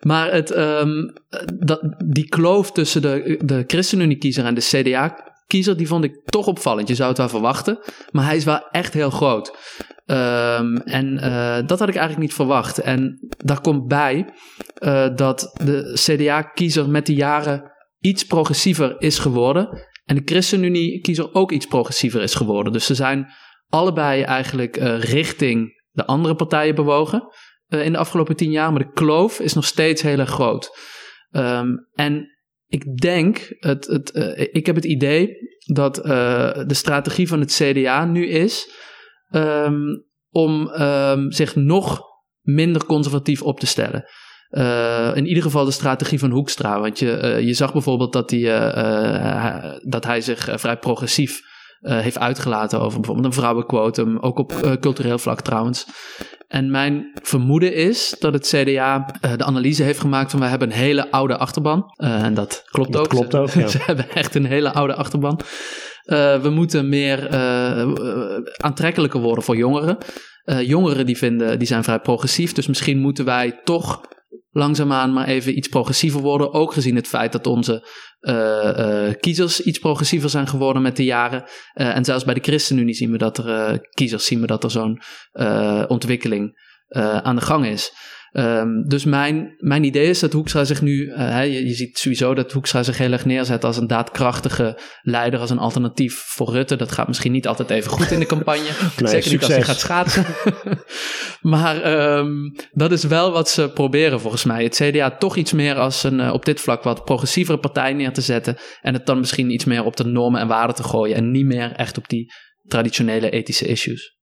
maar het, um, dat, die kloof tussen de, de ChristenUnie-kiezer en de CDA-kiezer, die vond ik toch opvallend. Je zou het wel verwachten, maar hij is wel echt heel groot. Um, en dat had ik eigenlijk niet verwacht. En daar komt bij dat de CDA-kiezer met de jaren iets progressiever is geworden. En de ChristenUnie-kiezer ook iets progressiever is geworden. Dus ze zijn allebei eigenlijk uh, richting de andere partijen bewogen uh, in de afgelopen tien jaar. Maar de kloof is nog steeds heel erg groot. Um, en ik denk, het, het, uh, ik heb het idee dat de strategie van het CDA nu is um, om um, zich nog minder conservatief op te stellen. Uh, in ieder geval de strategie van Hoekstra. Want je, uh, je zag bijvoorbeeld dat, die, uh, dat hij zich vrij progressief heeft uitgelaten over bijvoorbeeld een vrouwenquotum. Ook op cultureel vlak trouwens. En mijn vermoeden is dat het CDA de analyse heeft gemaakt van wij hebben een hele oude achterban. en dat klopt dat ook. Klopt ook <laughs> ja. Ze hebben echt een hele oude achterban. we moeten meer aantrekkelijker worden voor jongeren. jongeren die, vinden, die zijn vrij progressief. Dus misschien moeten wij toch langzaamaan maar even iets progressiever worden. Ook gezien het feit dat onze uh, uh, kiezers iets progressiever zijn geworden met de jaren. Uh, en zelfs bij de ChristenUnie zien we dat er kiezers zien we dat er zo'n ontwikkeling aan de gang is. Um, dus mijn, mijn idee is dat Hoekstra zich nu, uh, je, je, ziet sowieso dat Hoekstra zich heel erg neerzet als een daadkrachtige leider, als een alternatief voor Rutte. Dat gaat misschien niet altijd even goed in de campagne. <laughs> nee, Zeker succes. niet als hij gaat schaatsen. <laughs> maar um, dat is wel wat ze proberen volgens mij. Het CDA toch iets meer als een uh, op dit vlak wat progressievere partij neer te zetten. En het dan misschien iets meer op de normen en waarden te gooien. En niet meer echt op die traditionele ethische issues.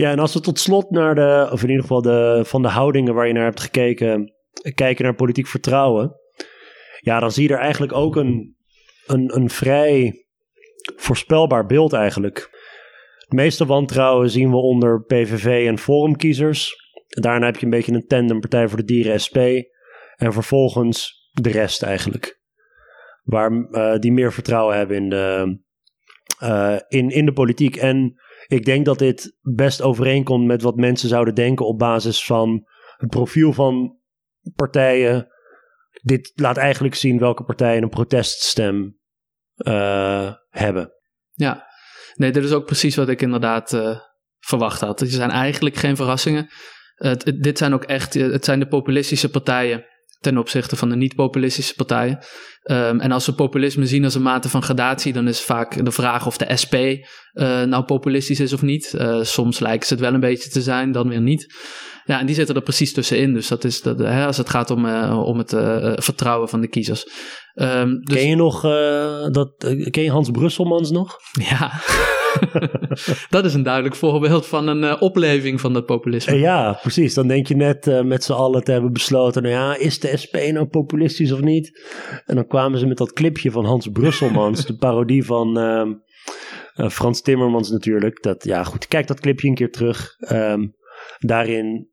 Ja, en als we tot slot naar de, of in ieder geval de, van de houdingen waar je naar hebt gekeken, kijken naar politiek vertrouwen. Ja, dan zie je er eigenlijk ook een, een, een vrij voorspelbaar beeld eigenlijk. Het meeste wantrouwen zien we onder PVV en Forumkiezers. Daarna heb je een beetje een tandem Partij voor de Dieren SP. En vervolgens de rest eigenlijk. Waar uh, die meer vertrouwen hebben in de, uh, in, in de politiek. En ik denk dat dit best overeenkomt met wat mensen zouden denken op basis van het profiel van partijen. Dit laat eigenlijk zien welke partijen een proteststem uh, hebben. Ja, nee, dit is ook precies wat ik inderdaad uh, verwacht had. Er zijn eigenlijk geen verrassingen. Het, dit zijn ook echt, het zijn de populistische partijen ten opzichte van de niet-populistische partijen. Um, en als we populisme zien als een mate van gradatie, dan is vaak de vraag of de SP uh, nou populistisch is of niet. Uh, soms lijken ze het wel een beetje te zijn, dan weer niet. Ja, en die zitten er precies tussenin. Dus dat is dat, hè, als het gaat om, uh, om het vertrouwen van de kiezers. Um, dus... Ken je nog dat? ken je Hans Brusselmans nog? <laughs> Ja. <laughs> dat is een duidelijk voorbeeld van een uh, opleving van dat populisme. ja, precies. Dan denk je net uh, met z'n allen te hebben besloten, nou ja, is de SP nou populistisch of niet? En dan kwamen ze met dat clipje van Hans Brusselmans, <laughs> de parodie van uh, Frans Timmermans natuurlijk. Dat, ja goed, kijk dat clipje een keer terug. Um, daarin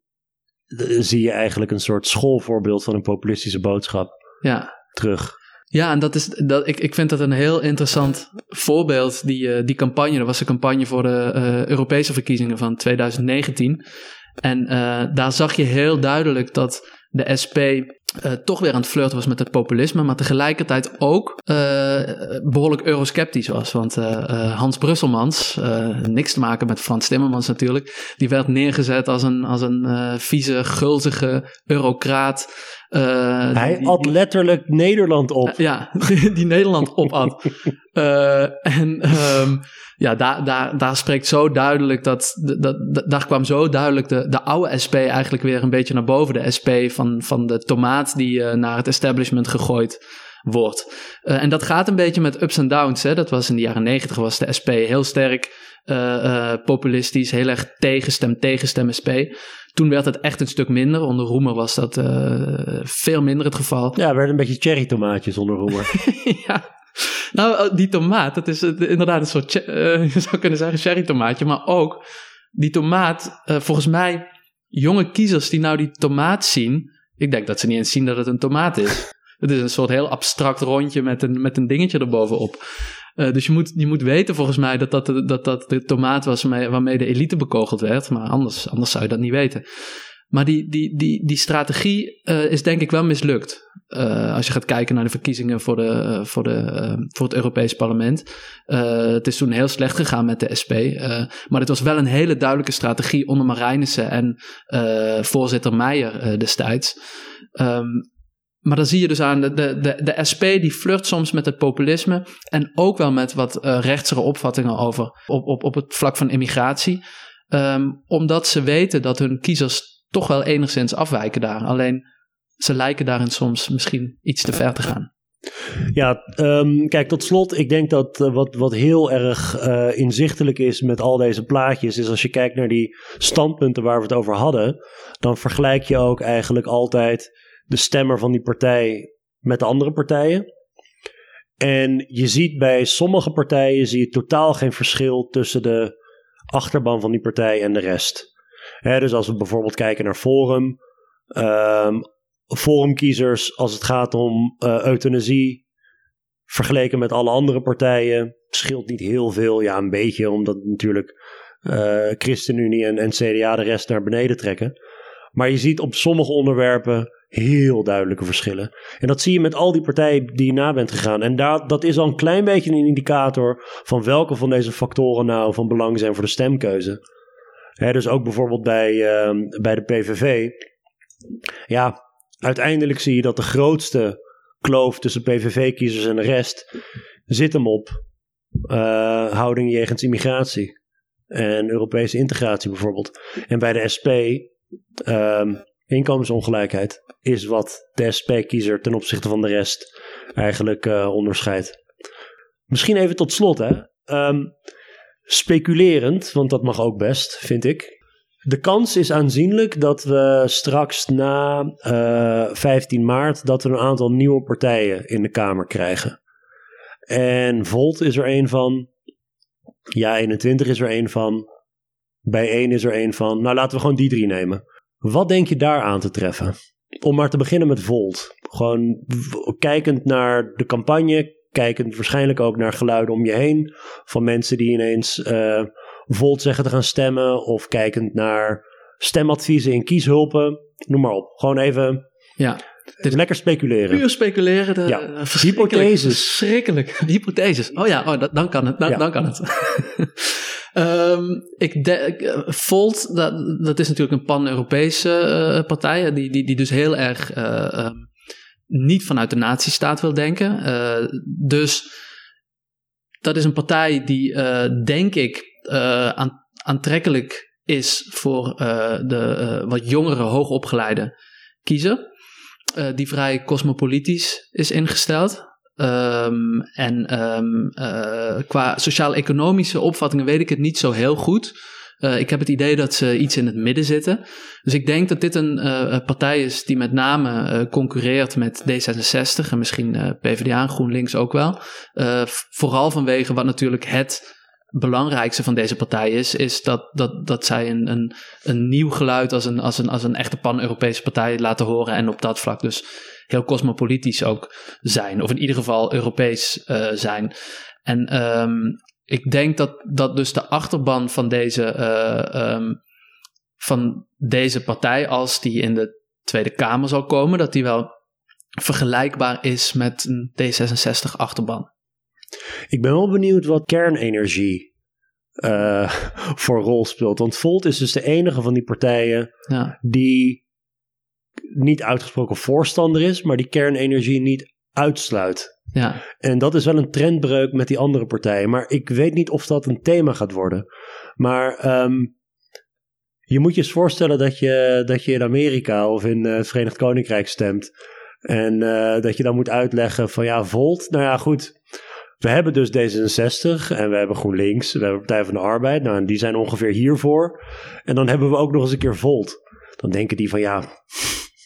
zie je eigenlijk een soort schoolvoorbeeld van een populistische boodschap ja. terug. Ja, en dat is, dat, ik, ik vind dat een heel interessant voorbeeld, die, uh, die campagne. Dat was een campagne voor de uh, Europese verkiezingen van 2019. En uh, daar zag je heel duidelijk dat de SP uh, toch weer aan het flirten was met het populisme, maar tegelijkertijd ook uh, behoorlijk eurosceptisch was. Want uh, Hans Brusselmans, niks te maken met Frans Timmermans natuurlijk, die werd neergezet als een, als een vieze, gulzige eurocraat. Hij die, at letterlijk Nederland op. ja, die, die Nederland opat. <laughs> en um, ja, daar, daar, daar spreekt zo duidelijk dat, dat, daar kwam zo duidelijk de, de oude SP eigenlijk weer een beetje naar boven. De SP van, van de tomaat die uh, naar het establishment gegooid wordt. Uh, en dat gaat een beetje met ups en downs. Hè. Dat was in de jaren negentig was de SP heel sterk uh, populistisch, heel erg tegenstem, tegenstem SP. Toen werd het echt een stuk minder. Onder Roemer was dat veel minder het geval. Ja, werd een beetje cherry tomaatjes onder Roemer. <laughs> ja, nou, oh, die tomaat, dat is inderdaad een soort, uh, <laughs> je zou kunnen zeggen, cherry tomaatje. Maar ook die tomaat, uh, volgens mij, jonge kiezers die nou die tomaat zien, ik denk dat ze niet eens zien dat het een tomaat is. <laughs> Het is een soort heel abstract rondje met een, met een dingetje erbovenop. Uh, dus je moet, je moet weten volgens mij dat dat, dat, dat de tomaat was waarmee de elite bekogeld werd. Maar anders, anders zou je dat niet weten. Maar die, die, die, die strategie uh, is denk ik wel mislukt. Uh, als je gaat kijken naar de verkiezingen voor, de, voor, de, uh, voor het Europees Parlement. het is toen heel slecht gegaan met de SP. maar het was wel een hele duidelijke strategie onder Marijnissen en voorzitter Meijer destijds. Um, maar dan zie je dus aan, de, de, de, SP die flirt soms met het populisme en ook wel met wat rechtsere opvattingen over op, op, op het vlak van immigratie. Um, omdat ze weten dat hun kiezers toch wel enigszins afwijken daar. Alleen ze lijken daarin soms misschien iets te ver te gaan. Ja, um, kijk, tot slot, ik denk dat uh, wat, wat heel erg uh, inzichtelijk is met al deze plaatjes, is als je kijkt naar die standpunten waar we het over hadden, dan vergelijk je ook eigenlijk altijd de stemmer van die partij met de andere partijen. En je ziet bij sommige partijen zie je totaal geen verschil tussen de achterban van die partij en de rest dus als we bijvoorbeeld kijken naar Forum, um, forumkiezers als het gaat om uh, euthanasie, vergeleken met alle andere partijen, scheelt niet heel veel. Ja, een beetje, omdat natuurlijk uh, ChristenUnie en, CDA de rest naar beneden trekken. Maar je ziet op sommige onderwerpen heel duidelijke verschillen. En dat zie je met al die partijen die je na bent gegaan. En daar, dat is al een klein beetje een indicator van welke van deze factoren nou van belang zijn voor de stemkeuze dus ook bijvoorbeeld bij, uh, bij de PVV. Ja, uiteindelijk zie je dat de grootste kloof tussen PVV-kiezers en de rest zit hem op uh, houding jegens immigratie en Europese integratie bijvoorbeeld. En bij de SP, ehm, inkomensongelijkheid, is wat de SP-kiezer ten opzichte van de rest eigenlijk uh, onderscheidt. Misschien even tot slot, hè. Um, speculerend, want dat mag ook best, vind ik. De kans is aanzienlijk dat we straks na uh, eh, 15 maart dat we een aantal nieuwe partijen in de Kamer krijgen. En Volt is er een van. Ja, 21 is er een van. Bij 1 is er een van. Nou, laten we gewoon die drie nemen. Wat denk je daar aan te treffen? om maar te beginnen met Volt. Gewoon kijkend naar de campagne, kijkend waarschijnlijk ook naar geluiden om je heen. Van mensen die ineens uh, Volt zeggen te gaan stemmen. Of kijkend naar stemadviezen in kieshulpen. Noem maar op. Gewoon even. Ja. Dit lekker speculeren. Puur speculeren. De, ja. Hypotheses. Verschrikkelijk. <laughs> Hypotheses. Oh ja, oh, dan kan het. Dan, dan kan het. um, <laughs> ik de, Volt, dat, dat is natuurlijk een pan-Europese uh, partij. Die, die, die dus heel erg uh, um, niet vanuit de nazistaat wil denken. Uh, dus dat is een partij die, denk ik, aantrekkelijk is voor de wat jongere, hoogopgeleide kiezer. Die vrij cosmopolitisch is ingesteld. Um, en uh, qua sociaal-economische opvattingen weet ik het niet zo heel goed. Ik heb het idee dat ze iets in het midden zitten. Dus ik denk dat dit een partij is die met name concurreert met D66 en misschien PvdA en GroenLinks ook wel. vooral vanwege wat natuurlijk het belangrijkste van deze partij is, is dat, dat, dat zij een, een, een nieuw geluid als een, als, een, als een echte pan-Europese partij laten horen en op dat vlak dus heel cosmopolitisch ook zijn, of in ieder geval Europees uh, zijn. En um, ik denk dat, dat dus de achterban van deze, uh, um, van deze partij, als die in de Tweede Kamer zal komen, dat die wel vergelijkbaar is met een D66-achterban. Ik ben wel benieuwd wat kernenergie uh, <laughs> voor rol speelt. Want Volt is dus de enige van die partijen ja. die niet uitgesproken voorstander is, maar die kernenergie niet uitsluit. Ja. En dat is wel een trendbreuk met die andere partijen. Maar ik weet niet of dat een thema gaat worden. Maar um, je moet je eens voorstellen dat je, dat je in Amerika of in uh, het Verenigd Koninkrijk stemt. En uh, dat je dan moet uitleggen van ja, Volt, nou ja, goed. We hebben dus D66 en we hebben GroenLinks, we hebben Partij van de Arbeid. Nou, en die zijn ongeveer hiervoor. En dan hebben we ook nog eens een keer Volt. Dan denken die van ja,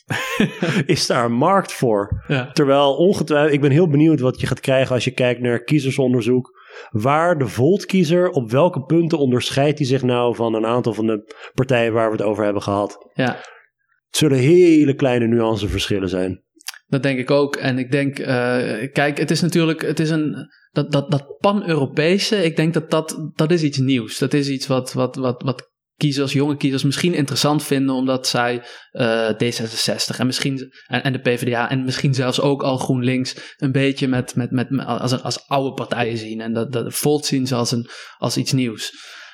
<laughs> is daar een markt voor? Ja. Terwijl ongetwijfeld, ik ben heel benieuwd wat je gaat krijgen als je kijkt naar kiezersonderzoek. Waar de Volt-kiezer, op welke punten onderscheidt hij zich nou van een aantal van de partijen waar we het over hebben gehad? Ja. Het zullen hele kleine nuanceverschillen zijn. Dat denk ik ook. En ik denk, uh, kijk, het is natuurlijk, het is een, dat, dat, dat pan-Europese, ik denk dat dat, dat is iets nieuws. Dat is iets wat, wat, wat, wat kiezers, jonge kiezers misschien interessant vinden, omdat zij uh, D66 en misschien en, en, de PvdA en misschien zelfs ook al GroenLinks een beetje met, met, met, als, als oude partijen zien en dat, dat Volt zien ze als, een, als iets nieuws.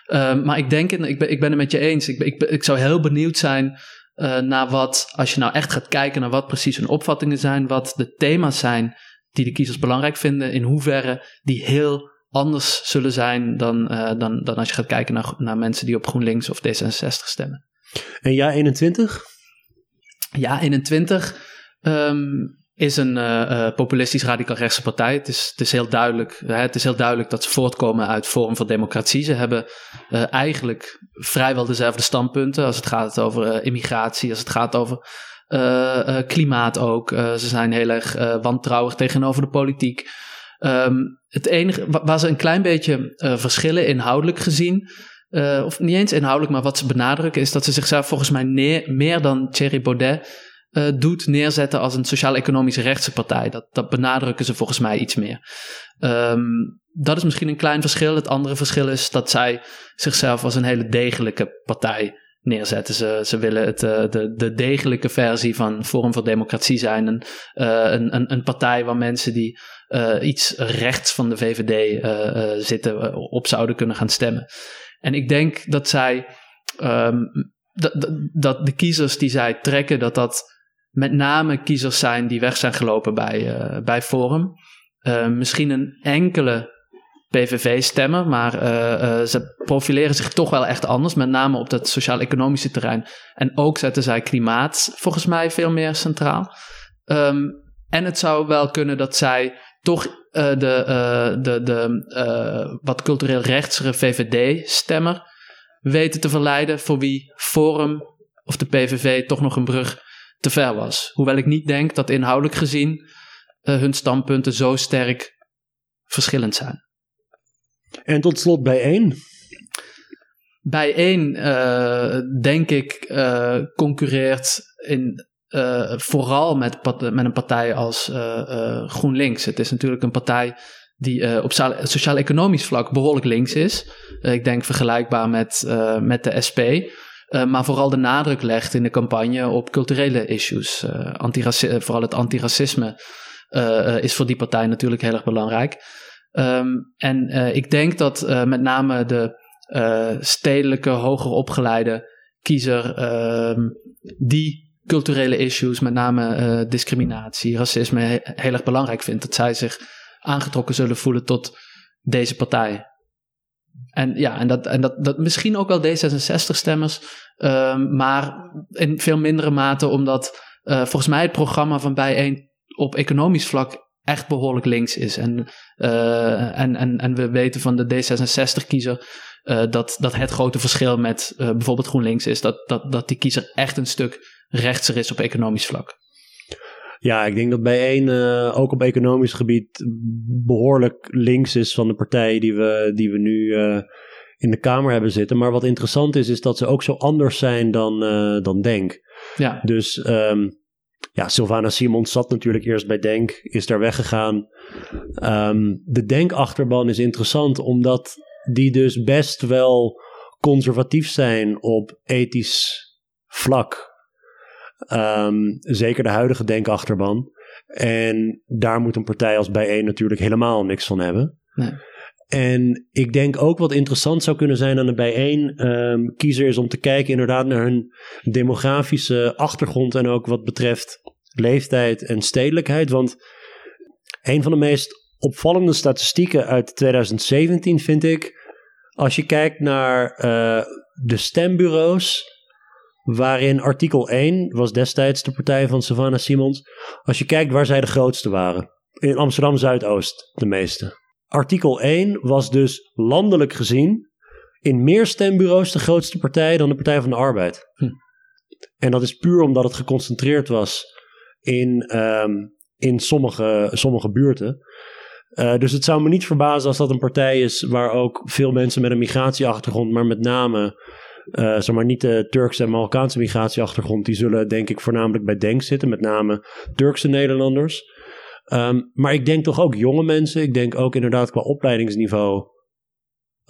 Uh, maar ik denk, ik ben, ik ben het met je eens. Ik, ik, ik zou heel benieuwd zijn uh, naar wat, als je nou echt gaat kijken naar wat precies hun opvattingen zijn, wat de thema's zijn die de kiezers belangrijk vinden, in hoeverre die heel anders zullen zijn dan, uh, dan, dan als je gaat kijken naar, naar mensen die op GroenLinks of D66 stemmen. En ja 21? Ja 21 um, is een uh, populistisch radicaal rechtse partij. Het is, het is, heel duidelijk, hè, het is heel duidelijk dat ze voortkomen uit Forum voor Democratie. Ze hebben uh, eigenlijk vrijwel dezelfde standpunten als het gaat over immigratie, als het gaat over klimaat ook. ze zijn heel erg wantrouwig tegenover de politiek. Um, het enige waar ze een klein beetje verschillen inhoudelijk gezien, of niet eens inhoudelijk, maar wat ze benadrukken, is dat ze zichzelf volgens mij meer dan Thierry Baudet uh, doet neerzetten als een sociaal-economische rechtse partij. Dat, dat benadrukken ze volgens mij iets meer. Um, dat is misschien een klein verschil. Het andere verschil is dat zij zichzelf als een hele degelijke partij neerzetten. Ze, ze willen het, uh, de, de degelijke versie van Forum voor Democratie zijn. Een, uh, een, een, een, partij waar mensen die iets rechts van de VVD zitten op zouden kunnen gaan stemmen. En ik denk dat zij. Um, dat, dat de kiezers die zij trekken, dat dat met name kiezers zijn die weg zijn gelopen bij, uh, bij Forum. Uh, misschien een enkele PVV-stemmer, maar uh, ze profileren zich toch wel echt anders, met name op dat sociaal-economische terrein. En ook zetten zij klimaat volgens mij veel meer centraal. Um, en het zou wel kunnen dat zij toch de, de, de wat cultureel rechtsere VVD-stemmer weten te verleiden, voor wie Forum of de PVV toch nog een brug te ver was. Hoewel ik niet denk dat inhoudelijk gezien uh, hun standpunten zo sterk verschillend zijn. En tot slot bij één. Bij één, uh, denk ik, uh, concurreert in vooral met, met een partij als GroenLinks. Het is natuurlijk een partij die op sociaal-economisch vlak behoorlijk links is. ik denk vergelijkbaar met, met de SP. Maar vooral de nadruk legt in de campagne op culturele issues. vooral het antiracisme is voor die partij natuurlijk heel erg belangrijk. Ehm, en ik denk dat met name de stedelijke, hoger opgeleide kiezer ehm, die culturele issues, met name discriminatie, racisme, heel erg belangrijk vindt. Dat zij zich aangetrokken zullen voelen tot deze partij. En ja, en dat, en dat, dat misschien ook wel D66-stemmers, ehm, maar in veel mindere mate, omdat uh, volgens mij het programma van Bijeen op economisch vlak echt behoorlijk links is. En, uh, en, en, en we weten van de D66-kiezer uh, dat, dat het grote verschil met bijvoorbeeld GroenLinks is dat, dat, dat die kiezer echt een stuk rechtser is op economisch vlak. Ja, ik denk dat bij één uh, ook op economisch gebied behoorlijk links is van de partijen die we, die we nu in de Kamer hebben zitten. Maar wat interessant is, is dat ze ook zo anders zijn dan, dan Denk. Ja. Dus um, ja, Sylvana Simons zat natuurlijk eerst bij Denk, is daar weggegaan. Um, de Denk-achterban is interessant omdat die dus best wel conservatief zijn op ethisch vlak. Um, zeker de huidige denkachterban. En daar moet een partij als Bijeen natuurlijk helemaal niks van hebben. Nee. En ik denk ook wat interessant zou kunnen zijn aan de bijeen um, kiezer is om te kijken inderdaad naar hun demografische achtergrond en ook wat betreft leeftijd en stedelijkheid. Want een van de meest opvallende statistieken uit 2017 vind ik als je kijkt naar uh, de stembureaus, waarin artikel 1 was destijds de partij van Savannah Simons. Als je kijkt waar zij de grootste waren. In Amsterdam Zuidoost de meeste. Artikel 1 was dus landelijk gezien in meer stembureaus de grootste partij dan de Partij van de Arbeid. Hm. En dat is puur omdat het geconcentreerd was in, um, in sommige, sommige buurten. Uh, dus het zou me niet verbazen als dat een partij is waar ook veel mensen met een migratieachtergrond, maar met name, uh, zeg maar niet de Turkse en Marokkaanse migratieachtergrond, die zullen denk ik voornamelijk bij Denk zitten, met name Turkse Nederlanders. Um, maar ik denk toch ook jonge mensen, ik denk ook inderdaad qua opleidingsniveau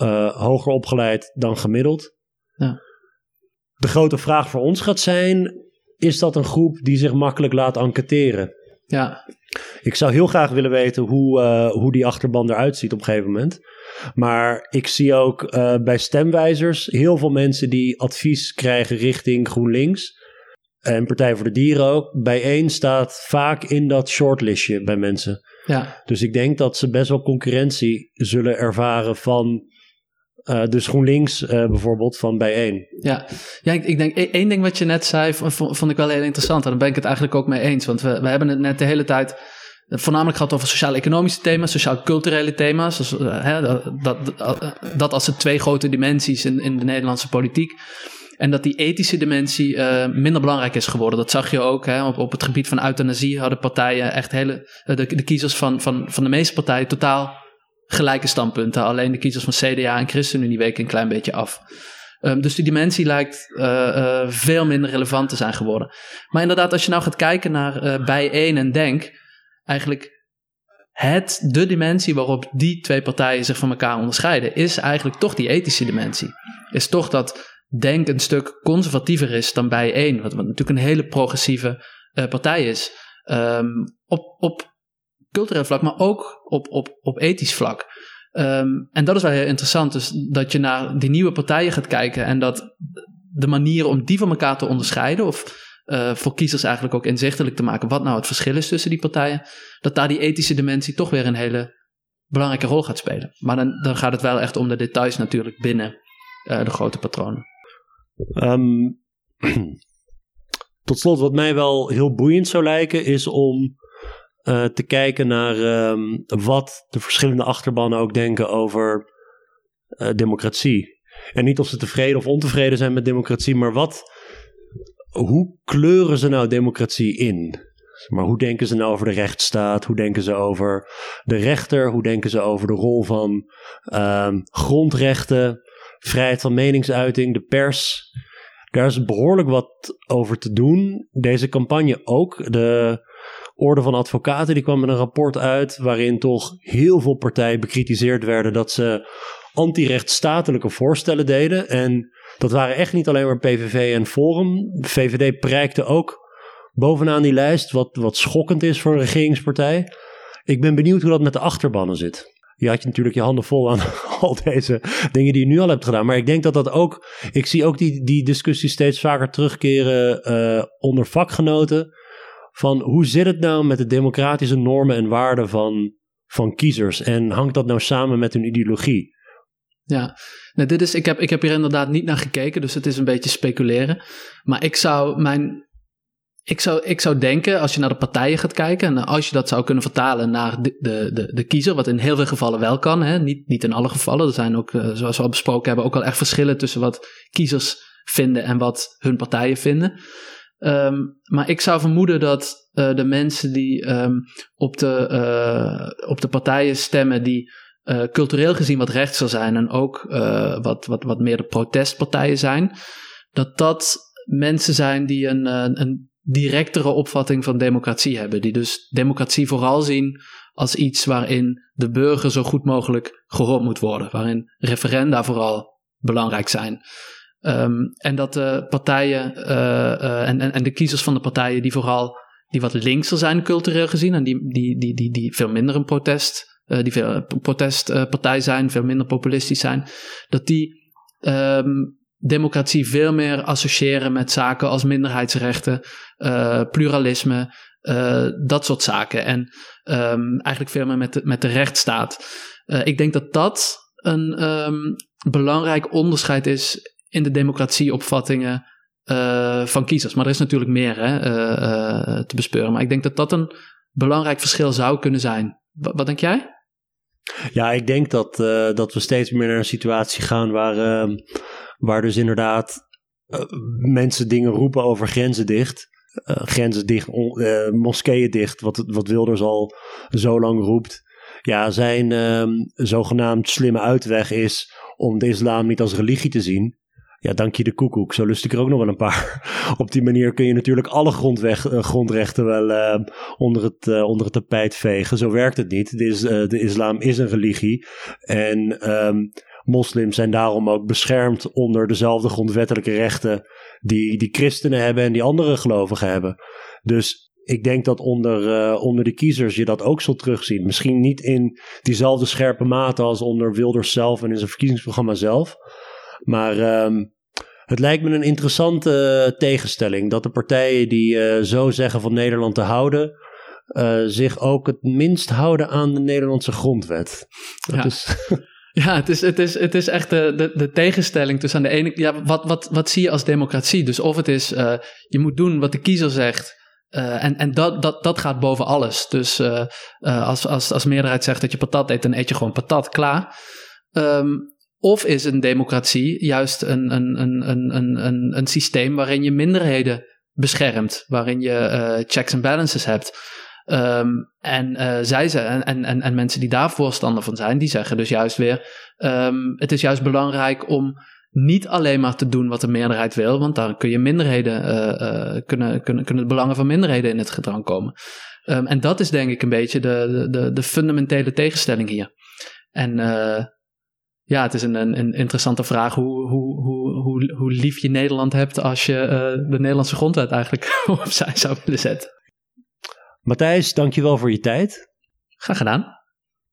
uh, hoger opgeleid dan gemiddeld. Ja. De grote vraag voor ons gaat zijn, is dat een groep die zich makkelijk laat enquêteren? Ja. Ik zou heel graag willen weten hoe, uh, hoe die achterban eruit ziet op een gegeven moment. Maar ik zie ook uh, bij stemwijzers heel veel mensen die advies krijgen richting GroenLinks. En Partij voor de Dieren ook. Bijeen staat vaak in dat shortlistje bij mensen. Ja. Dus ik denk dat ze best wel concurrentie zullen ervaren van uh, dus GroenLinks uh, bijvoorbeeld van bijeen. Ja, ja ik, ik denk e-, één ding wat je net zei vond, vond, ik wel heel interessant. En daar ben ik het eigenlijk ook mee eens. Want we, we hebben het net de hele tijd voornamelijk gehad over sociaal-economische thema's, sociaal-culturele thema's. Dus, uh, hè, dat, dat, dat, als de twee grote dimensies in, in de Nederlandse politiek. En dat die ethische dimensie uh, minder belangrijk is geworden. Dat zag je ook hè, op, op het gebied van euthanasie hadden partijen echt hele. De, de kiezers van, van, van de meeste partijen totaal gelijke standpunten. Alleen de kiezers van CDA en ChristenUnie weken een klein beetje af. Um, dus die dimensie lijkt veel minder relevant te zijn geworden. Maar inderdaad, als je nou gaat kijken naar bij één en Denk, eigenlijk het, de dimensie waarop die twee partijen zich van elkaar onderscheiden, is eigenlijk toch die ethische dimensie. Is toch dat Denk een stuk conservatiever is dan bij één, wat, natuurlijk een hele progressieve partij is. Um, op, op cultureel vlak, maar ook op, op, op ethisch vlak. Um, en dat is wel heel interessant. Dus dat je naar die nieuwe partijen gaat kijken en dat de manier om die van elkaar te onderscheiden, of uh, voor kiezers eigenlijk ook inzichtelijk te maken wat nou het verschil is tussen die partijen, dat daar die ethische dimensie toch weer een hele belangrijke rol gaat spelen. Maar dan, dan gaat het wel echt om de details natuurlijk binnen uh, de grote patronen. Um, <clears throat> tot slot, wat mij wel heel boeiend zou lijken, is om uh, te kijken naar um, wat de verschillende achterbannen ook denken over democratie. En niet of ze tevreden of ontevreden zijn met democratie, maar wat, hoe kleuren ze nou democratie in? Maar hoe denken ze nou over de rechtsstaat? Hoe denken ze over de rechter? Hoe denken ze over de rol van um, grondrechten, vrijheid van meningsuiting, de pers? Daar is behoorlijk wat over te doen. Deze campagne ook. De Orde van Advocaten die kwam met een rapport uit waarin toch heel veel partijen bekritiseerd werden dat ze anti-rechtsstatelijke voorstellen deden. En dat waren echt niet alleen maar PVV en Forum. De VVD prijkte ook bovenaan die lijst, wat, wat schokkend is voor een regeringspartij. Ik ben benieuwd hoe dat met de achterbannen zit. Je had je natuurlijk je handen vol aan <laughs> al deze dingen die je nu al hebt gedaan. Maar ik denk dat dat ook. Ik zie ook die, die discussie steeds vaker terugkeren uh, onder vakgenoten. Van hoe zit het nou met de democratische normen en waarden van, van kiezers? En hangt dat nou samen met hun ideologie? Ja, dit is, ik, heb, ik heb hier inderdaad niet naar gekeken, dus het is een beetje speculeren. Maar ik zou mijn ik zou, ik zou denken, als je naar de partijen gaat kijken en als je dat zou kunnen vertalen naar de, de, de, kiezer, wat in heel veel gevallen wel kan, hè? Niet, niet in alle gevallen. Er zijn ook, eh, zoals we al besproken hebben, ook wel echt verschillen tussen wat kiezers vinden en wat hun partijen vinden. Um, maar ik zou vermoeden dat uh, de mensen die um, op, de, uh, op de partijen stemmen die uh, cultureel gezien wat rechtser zijn en ook wat, wat, wat meer de protestpartijen zijn, dat dat mensen zijn die een, een directere opvatting van democratie hebben. Die dus democratie vooral zien als iets waarin de burger zo goed mogelijk gehoord moet worden. Waarin referenda vooral belangrijk zijn. Um, en dat de partijen en, en, en de kiezers van de partijen die vooral die wat linkser zijn cultureel gezien en die, die, die, die, die veel minder een protest, die veel protestpartij zijn, veel minder populistisch zijn, dat die um, democratie veel meer associëren met zaken als minderheidsrechten, pluralisme, dat soort zaken. En um, eigenlijk veel meer met de, met de rechtsstaat. Ik denk dat dat een um, belangrijk onderscheid is in de democratieopvattingen van kiezers. Maar er is natuurlijk meer hè, te bespeuren. Maar ik denk dat dat een belangrijk verschil zou kunnen zijn. Wat denk jij? Ja, ik denk dat, dat we steeds meer naar een situatie gaan waar ehm, Waar dus inderdaad uh, mensen dingen roepen over grenzen dicht. Uh, grenzen dicht, moskeeën dicht, wat, wat Wilders al zo lang roept. Ja, zijn um, zogenaamd slimme uitweg is om de islam niet als religie te zien. Ja, dank je de koekoek. Zo lust ik er ook nog wel een paar. <laughs> Op die manier kun je natuurlijk alle grondweg, grondrechten wel uh, onder, het, uh, onder het tapijt vegen. Zo werkt het niet. De, is, de islam is een religie. En um, moslims zijn daarom ook beschermd onder dezelfde grondwettelijke rechten die, die christenen hebben en die andere gelovigen hebben. Dus ik denk dat onder, onder de kiezers je dat ook zult terugzien. Misschien niet in diezelfde scherpe mate als onder Wilders zelf en in zijn verkiezingsprogramma zelf. Maar um, het lijkt me een interessante uh, tegenstelling dat de partijen die uh, zo zeggen van Nederland te houden, zich ook het minst houden aan de Nederlandse grondwet. Dat ja. is <laughs> Ja, het is, het is, het is echt de, de, de tegenstelling tussen aan de ene... Ja, wat, wat, wat zie je als democratie? Dus of het is, uh, je moet doen wat de kiezer zegt... Uh, en en dat, dat, dat gaat boven alles. Dus als, als, als meerderheid zegt dat je patat eet, dan eet je gewoon patat, klaar. Um, of is een democratie juist een, een, een, een, een, een systeem waarin je minderheden beschermt, waarin je checks en balances hebt. Um, en uh, zij ze, en, en, en mensen die daar voorstander van zijn, die zeggen dus juist weer: um, het is juist belangrijk om niet alleen maar te doen wat de meerderheid wil, want dan kun je minderheden, uh, kunnen, kunnen, kunnen de belangen van minderheden in het gedrang komen. Um, en dat is denk ik een beetje de, de, de fundamentele tegenstelling hier. En ja, het is een, een, een, interessante vraag hoe, hoe, hoe, hoe, hoe lief je Nederland hebt als je de Nederlandse grondwet eigenlijk <laughs> opzij zou willen zetten. Matthijs, dankjewel voor je tijd. Graag gedaan.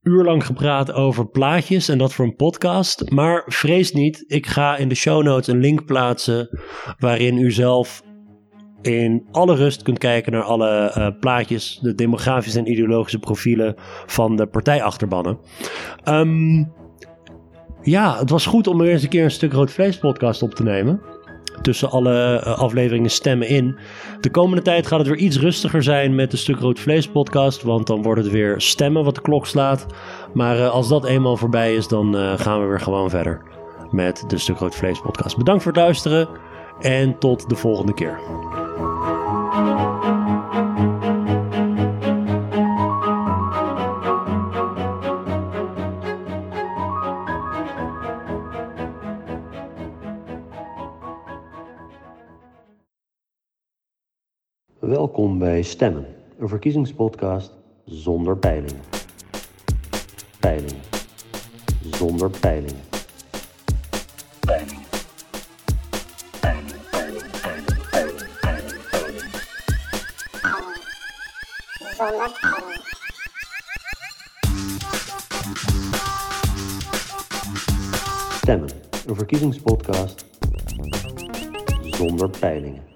Uurlang gepraat over plaatjes en dat voor een podcast. Maar vrees niet, ik ga in de show notes een link plaatsen waarin u zelf in alle rust kunt kijken naar alle uh, plaatjes, de demografische en ideologische profielen van de partijachterbannen. Um, ja, het was goed om weer eens een keer een stuk rood vlees podcast op te nemen tussen alle eh, afleveringen stemmen in. De komende tijd gaat het weer iets rustiger zijn met de Stuk Rood Vlees podcast. Want dan wordt het weer stemmen wat de klok slaat. Maar uh, als dat eenmaal voorbij is, dan uh, gaan we weer gewoon verder met de Stuk Rood Vlees podcast. Bedankt voor het luisteren en tot de volgende keer. Welkom bij Stemmen, een verkiezingspodcast zonder peilingen. Peilingen. Zonder peilingen. Peilingen, peilingen. Stemmen, een verkiezingspodcast zonder peilingen.